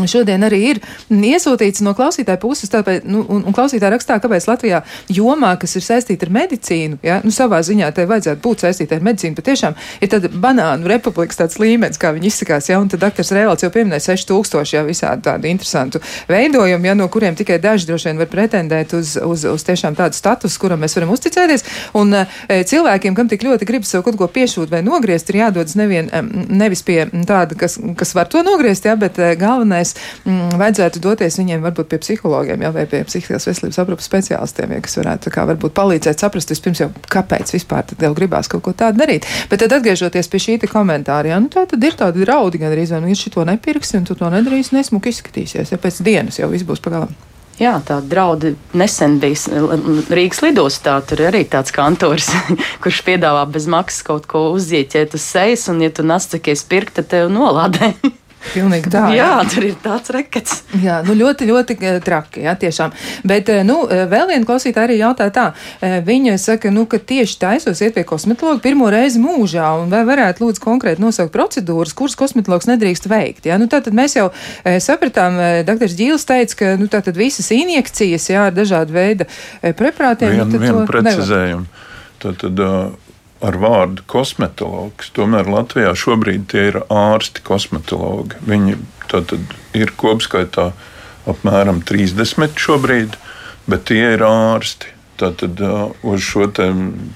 šodien arī ir iesūtīts no klausītāja puses, tāpēc, nu, un, un klausītāja rakstā, kāpēc Latvijā jomā, kas ir saistīta ar medicīnu, ja, nu, savā ziņā te vajadzētu būt saistīta ar medicīnu, patiešām ir tāda banānu republikas tāds līmenis, kā viņi izsakās, ja, un tad doktors Rēlats jau pieminēja 6000, ja, visādi tādu interesantu veidojumu, ja, no kuriem tikai daži droši vien var pretendēt uz, uz, uz tiešām tādu statusu, kuram mēs varam uzticēties, un e, cilvēkiem, kam tik ļoti gribas sev kaut ko piešūt vai nogriezt, ir jādodas nevien, nevis pie tāda, kas, kas var to nogriezt, ja, bet e, galvenais galvenais, mm, vajadzētu doties viņiem varbūt pie psihologiem, jā, vai pie psihiskās veselības aprūpas speciālistiem, ja, kas varētu kā, varbūt palīdzēt saprast vispirms jau, kāpēc vispār tev gribās kaut ko tādu darīt. Bet tad atgriežoties pie šī komentāra, jā, nu tā tad ir tādi draudi gan arī, vai nu, ja šito nepirksi un tu to nedarīsi, nesmuki izskatīsies, ja pēc dienas jau viss būs pagalam. Jā, tā draudi nesen bija Rīgas lidostā. Tur arī tāds kantors, kurš piedāvā bez maksas kaut ko uzieķēt uz sejas, un, ja tu nesakies pirkt, tad tev nolādē. Pilnīgi tā. jā, jā, tur ir tāds rekets. Jā, nu ļoti, ļoti eh, traki, jā, tiešām. Bet, eh, nu, eh, vēl viena klausītāja arī jautā tā. Viņa saka, nu, ka tieši taisos iet pie kosmetologa pirmo reizi mūžā, un vai varētu lūdzu konkrēti nosaukt procedūras, kuras kosmetologs nedrīkst veikt. Jā, nu, tātad mēs jau sapratām, dr. Ģīls teica, ka, nu, tātad visas injekcijas, jā, ar dažādu veidu preparātiem. Vien, nu, vienu precizējumu. Tātad, uh, ar vārdu kosmetologs. Tomēr Latvijā šobrīd tie ir ārsti kosmetologi. Viņi ir kopskaitā apmēram 30 šobrīd, bet tie ir ārsti. Tātad uh, uz šo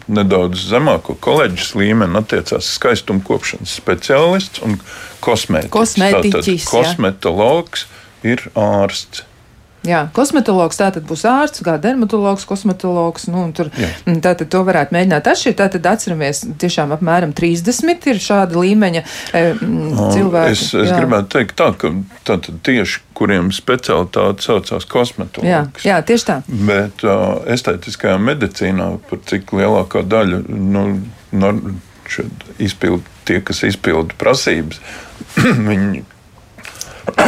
nedaudz zemāko koledžas līmeni attiecās skaistuma kopšanas speciālists un kosmētiķis. Kosmētiķis, Tātad, kosmetologs ir ārsts. Jā, kosmetologs tātad būs ārsts, kā dermatologs, kosmetologs. Nu, tur, Jā. tātad to varētu mēģināt atšķirt. Tātad atceramies, tiešām apmēram 30 ir šāda līmeņa e, cilvēki. Es, es jā. gribētu teikt tā, ka tātad tieši kuriem specialitāte saucās kosmetologs. Jā, jā, tieši tā. Bet uh, estētiskajā medicīnā, par cik lielākā daļa, nu, no, izpild, tie, kas izpilda prasības, viņi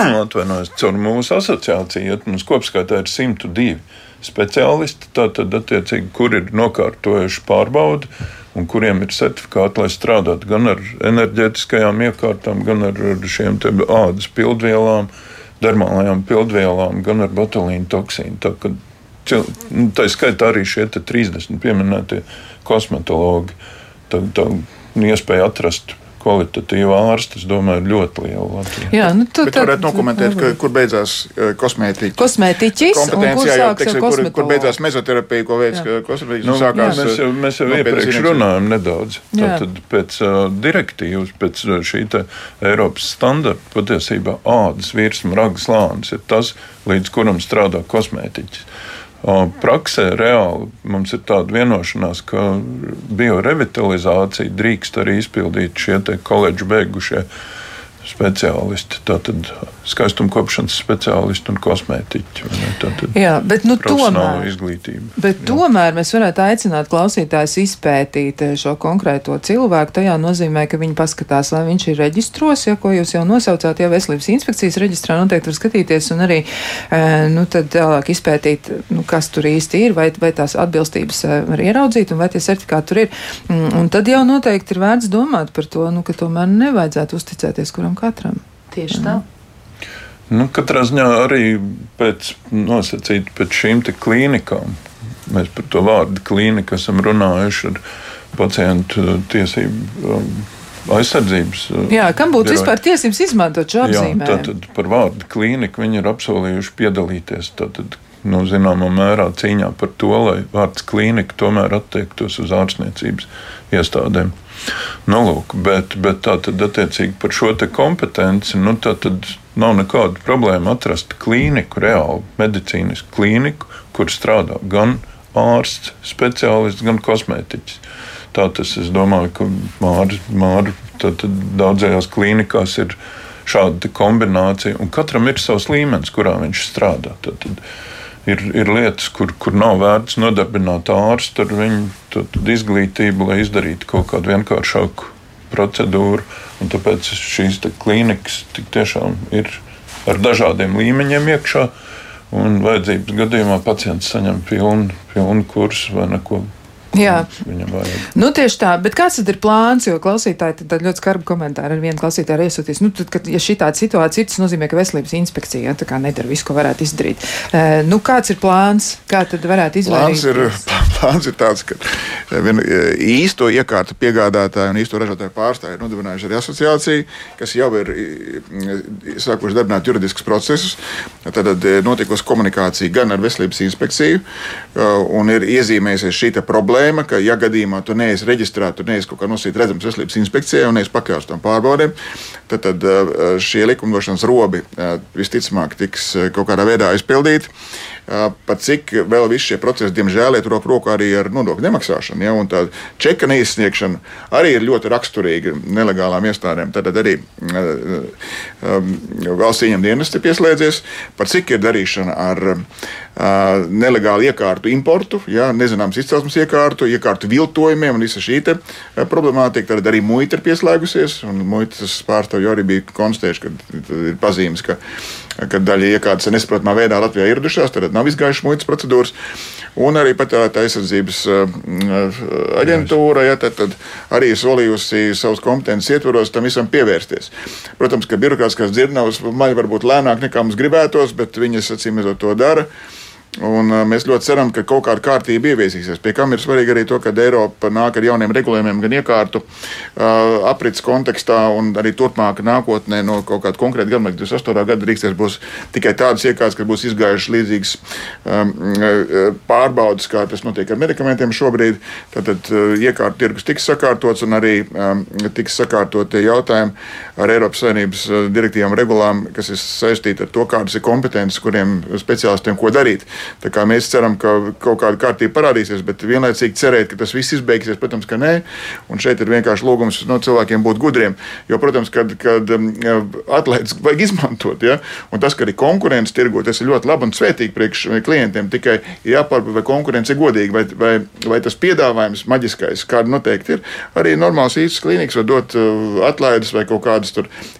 atvainojos, caur mūsu asociāciju, ja mums kopskaitā ir 102 speciālisti, tātad, attiecīgi, kur ir nokārtojuši pārbaudi un kuriem ir certifikāti, lai strādātu gan ar enerģētiskajām iekārtām, gan ar šiem ādas pildvielām, dermālajām pildvielām, gan ar botulīnu toksīnu. Tā, ka, nu, tā skaitā arī šie 30 pieminētie kosmetologi. Tā, tā iespēja atrast kvalitatīva ārsta, es domāju, ir ļoti liela Latvijā. Jā, nu, tu, Bet varētu nokomentēt, ka, kur beidzās eh, kosmētiķis. Kosmētiķis, kompetencija, jā, teiksim, kur, kur beidzās mezoterapija, ko veids kosmētiķis. Nu, sākās, jā, mēs jau, mēs jau no iepriekš runājam nedaudz. Tātad pēc uh, direktīvas, pēc uh, šī Eiropas standarta patiesībā ādas virsma ragas lānis ir tas, līdz kuram strādā kosmētiķis. Praksē reāli mums ir tāda vienošanās, ka biorevitalizāciju drīkst arī izpildīt šie koledžu beigušie speciālisti. Tātad skaistumkopšanas speciālisti un kosmētiķi. Tātad Jā, bet nu, tomēr, izglītība. Bet Jā. tomēr mēs varētu aicināt klausītājus izpētīt eh, šo konkrēto cilvēku. Tajā nozīmē, ka viņi paskatās, vai viņš ir reģistros, ja ko jūs jau nosaucāt, jau veselības inspekcijas reģistrā noteikti var skatīties un arī eh, nu, tālāk izpētīt, nu, kas tur īsti ir, vai, vai tās atbilstības eh, var ieraudzīt un vai tie certifikāti tur ir. Mm, un tad jau noteikti ir vērts domāt par to, nu, ka tomēr nevajadzētu uzticēties kuram katram. Tieši tā. Mm. Nu, katrā ziņā arī pēc nosacīt pēc šīm klīnikām. Mēs par to vārdu klīnika esam runājuši ar pacientu tiesību um, aizsardzības. Uh, Jā, kam būtu vispār tiesības izmantot šo apzīmējumu? Tātad par vārdu klīnika viņi ir apsolījuši piedalīties. Tātad, nu, zināmā mērā cīņā par to, lai vārds klīnika tomēr attiektos uz ārstniecības iestādēm. Nu, lūk, bet, bet tā tad attiecīgi par šo kompetenci, nu, nav nekāda problēma atrast klīniku, reāli medicīnisku klīniku, kur strādā gan ārsts, speciālists, gan kosmētiķis. Tā tas, es domāju, ka tad, tad daudzajās klīnikās ir šāda kombinācija, un katram ir savs līmenis, kurā viņš strādā. Tad, tad, ir, ir lietas, kur, kur nav vērts nodarbināt ārstu ar viņu tad, tad izglītību, lai izdarītu kaut kādu vienkāršāku procedūru. Tāpēc šīs klīnikas tiešām ir ar dažādiem līmeņiem iekšā. Un vajadzības gadījumā pacients saņem pilnu, pilnu kursu vai neko Jā. Nu, tieši tā, bet kāds tad ir plāns? Jo klausītāji tad ļoti skarbu komentāru ar vienu klausītāju iesūtīs. Nu, tad, kad, ja šī tāda situācija ir, tas nozīmē, ka veselības inspekcija ja, tā kā nedara visu, ko varētu izdarīt. E, nu, kāds ir plāns? Kā tad varētu izvairīties? Plāns ir, plāns ir tāds, ka vien, īsto iekārtu piegādātāju un īsto ražotāju pārstāvju ir nodibinājuši arī asociāciju, kas jau ir sākuši darbināt juridiskus procesus. Tad notikusi komunikācija gan ar veselības inspekciju un ir iezīmējusies šī problēma problēma, ka, ja gadījumā tu neesi reģistrēts, tu neesi kaut kā nosīt redzams veselības inspekcijai un neesi pakļauts tam pārbaudēm, tad, tad šie likumdošanas robi visticamāk tiks kaut kādā veidā aizpildīti pat cik vēl visi šie procesi, diemžēl, iet roku rokā arī ar nodokļu nemaksāšanu. Ja, tā čeka neizsniegšana arī ir ļoti raksturīga nelegālām iestādēm. Tad arī um, valsts ieņem dienesti pieslēdzies, par cik ir darīšana ar uh, nelegālu iekārtu importu, ja, nezināms izcelsmes iekārtu, iekārtu viltojumiem un visa šī problemātika. Tad arī muita ir pieslēgusies, un muitas pārstāvji arī bija konstatējuši, ka ir pazīmes, ka kad daļa iekārtas ir nesaprotamā veidā Latvijā ieradušās, tad nav izgājušas muitas procedūras. Un arī patērētāja aizsardzības uh, aģentūra ja, tad, tad arī solījusi savus kompetences ietvaros tam visam pievērsties. Protams, ka birokrātiskās dzirdnavas maļ varbūt lēnāk nekā mums gribētos, bet viņas acīm redzot to dara. Un, uh, mēs ļoti ceram, ka kaut kāda kārtība ieviesīsies. Pie kam ir svarīgi arī to, ka Eiropa nāk ar jauniem regulējumiem, gan iekārtu uh, aprits kontekstā, un arī turpmāk nākotnē no kaut kāda konkrēta gada, 28. gada drīkstēs būs tikai tādas iekārtas, kas būs izgājušas līdzīgas um, uh, pārbaudas, kā tas notiek ar medikamentiem šobrīd. Tad, uh, iekārtu tirgus tiks sakārtots un arī um, tiks sakārtot tie jautājumi ar Eiropas Savienības uh, direktīvām regulām, kas ir saistīti ar to, kādas ir kompetences, kuriem speciālistiem ko darīt. Mēs ceram, ka kaut kāda kārtība parādīsies, bet vienlaicīgi cerēt, ka tas viss izbeigsies, protams, ka nē. Un šeit ir vienkārši lūgums no cilvēkiem būt gudriem. Jo, protams, kad, kad um, atlaides vajag izmantot, ja? un tas, ka arī konkurence tirgo, tas ir ļoti labi un svētīgi priekš klientiem. Tikai jāpārbauda, vai konkurence ir godīga, vai, vai, vai tas piedāvājums maģiskais, kāda noteikti ir. Arī normāls īsts klīniks var dot uh, atlaides vai kaut kādas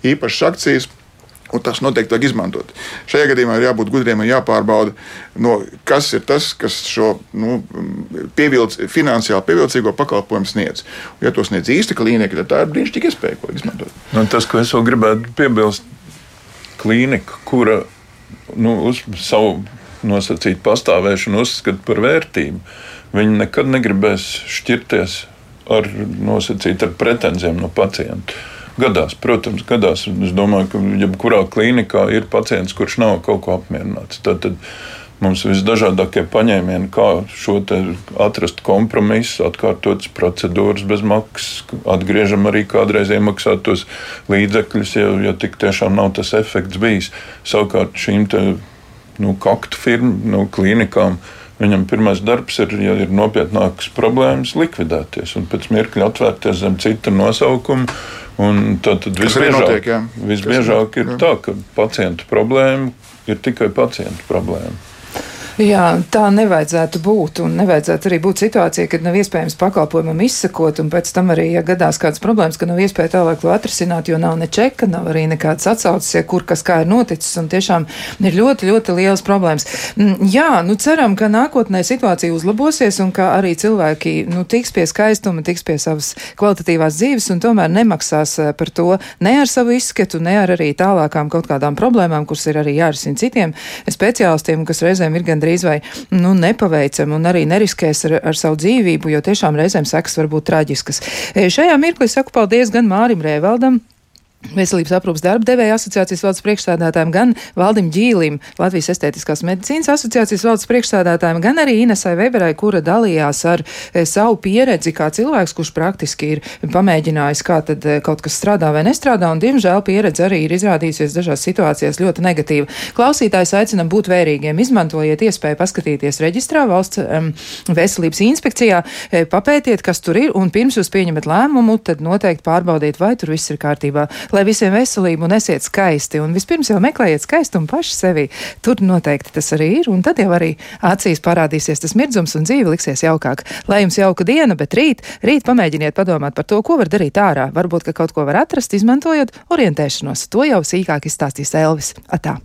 īpašas akcijas. Un tas noteikti vajag izmantot. Šajā gadījumā ir jābūt gudriem un jāpārbauda, no, kas ir tas, kas šo nu, pievilc, finansiāli pievilcīgo pakalpojumu sniedz. Un, ja to sniedz īsta klīnika, tad tā ir brīnišķīga iespēja, ko izmantot. Nu, tas, ko es vēl gribētu piebilst, klīnika, kura nu, uz savu nosacītu pastāvēšanu uzskata par vērtību, viņi nekad negribēs šķirties ar nosacītu ar pretenzijām no pacientu. Gadās, protams, gadās. Es domāju, ka jebkurā klīnikā ir pacients, kurš nav kaut ko apmierināts. Tad, tad mums ir visdažādākie paņēmieni, kā šo atrast kompromisu, atkārtotas procedūras bez maksas, atgriežam arī kādreiz iemaksātos līdzekļus, ja, ja tik tiešām nav tas efekts bijis. Savukārt šīm te, nu, kaktu firmu, nu, klīnikām. Viņam pirmais darbs ir, ja ir nopietnākas problēmas, likvidēties un pēc mirkļa atvērties zem cita nosaukuma tad, tad visbiežāk, notiek, jā. visbiežāk ir jā. tā, ka pacientu problēma ir tikai pacientu problēma. Jā, tā nevajadzētu būt. Un nevajadzētu arī būt situācija, kad nav iespējams pakalpojumam izsekot, un pēc tam arī, ja gadās kādas problēmas, ka nav iespēja tālāk to atrisināt, jo nav ne čeka, nav arī nekādas atsauces, ja kur kas kā ir noticis, un tiešām ir ļoti, ļoti liels problēmas. Mm, jā, nu ceram, ka nākotnē situācija uzlabosies, un ka arī cilvēki, nu, tiks pie skaistuma, tiks pie savas kvalitatīvās dzīves, un tomēr nemaksās eh, par to ne ar savu izskatu, ne ar arī tālākām kaut kādām problēmām, kuras ir arī jārisina citiem speciālistiem, kas reizēm ir gan gandrīz vai nu, nepaveicam un arī neriskēs ar, ar savu dzīvību, jo tiešām reizēm sekas var būt traģiskas. E, šajā mirklī saku paldies gan Mārim Rēvaldam. Veselības aprūpas darba devēja asociācijas valdes priekšstādātājiem, gan Valdim Ģīlim, Latvijas estētiskās medicīnas asociācijas valdes priekšstādātājiem, gan arī Inesai Weberai, kura dalījās ar e, savu pieredzi kā cilvēks, kurš praktiski ir pamēģinājis, kā tad e, kaut kas strādā vai nestrādā, un diemžēl pieredze arī ir izrādījusies dažās situācijās ļoti negatīva. Klausītājs aicinam būt vērīgiem, izmantojiet iespēju paskatīties reģistrā valsts um, veselības inspekcijā, e, papētiet, kas tur ir, un pirms jūs pieņemat lēmumu, tad noteikti pārbaudiet, vai tur viss ir kārtībā lai visiem veselību un esiet skaisti. Un vispirms jau meklējiet skaistumu paši sevi. Tur noteikti tas arī ir, un tad jau arī acīs parādīsies tas mirdzums un dzīve liksies jaukāk. Lai jums jauka diena, bet rīt, rīt pamēģiniet padomāt par to, ko var darīt ārā. Varbūt, ka kaut ko var atrast, izmantojot orientēšanos. To jau sīkāk izstāstīs Elvis. Atā!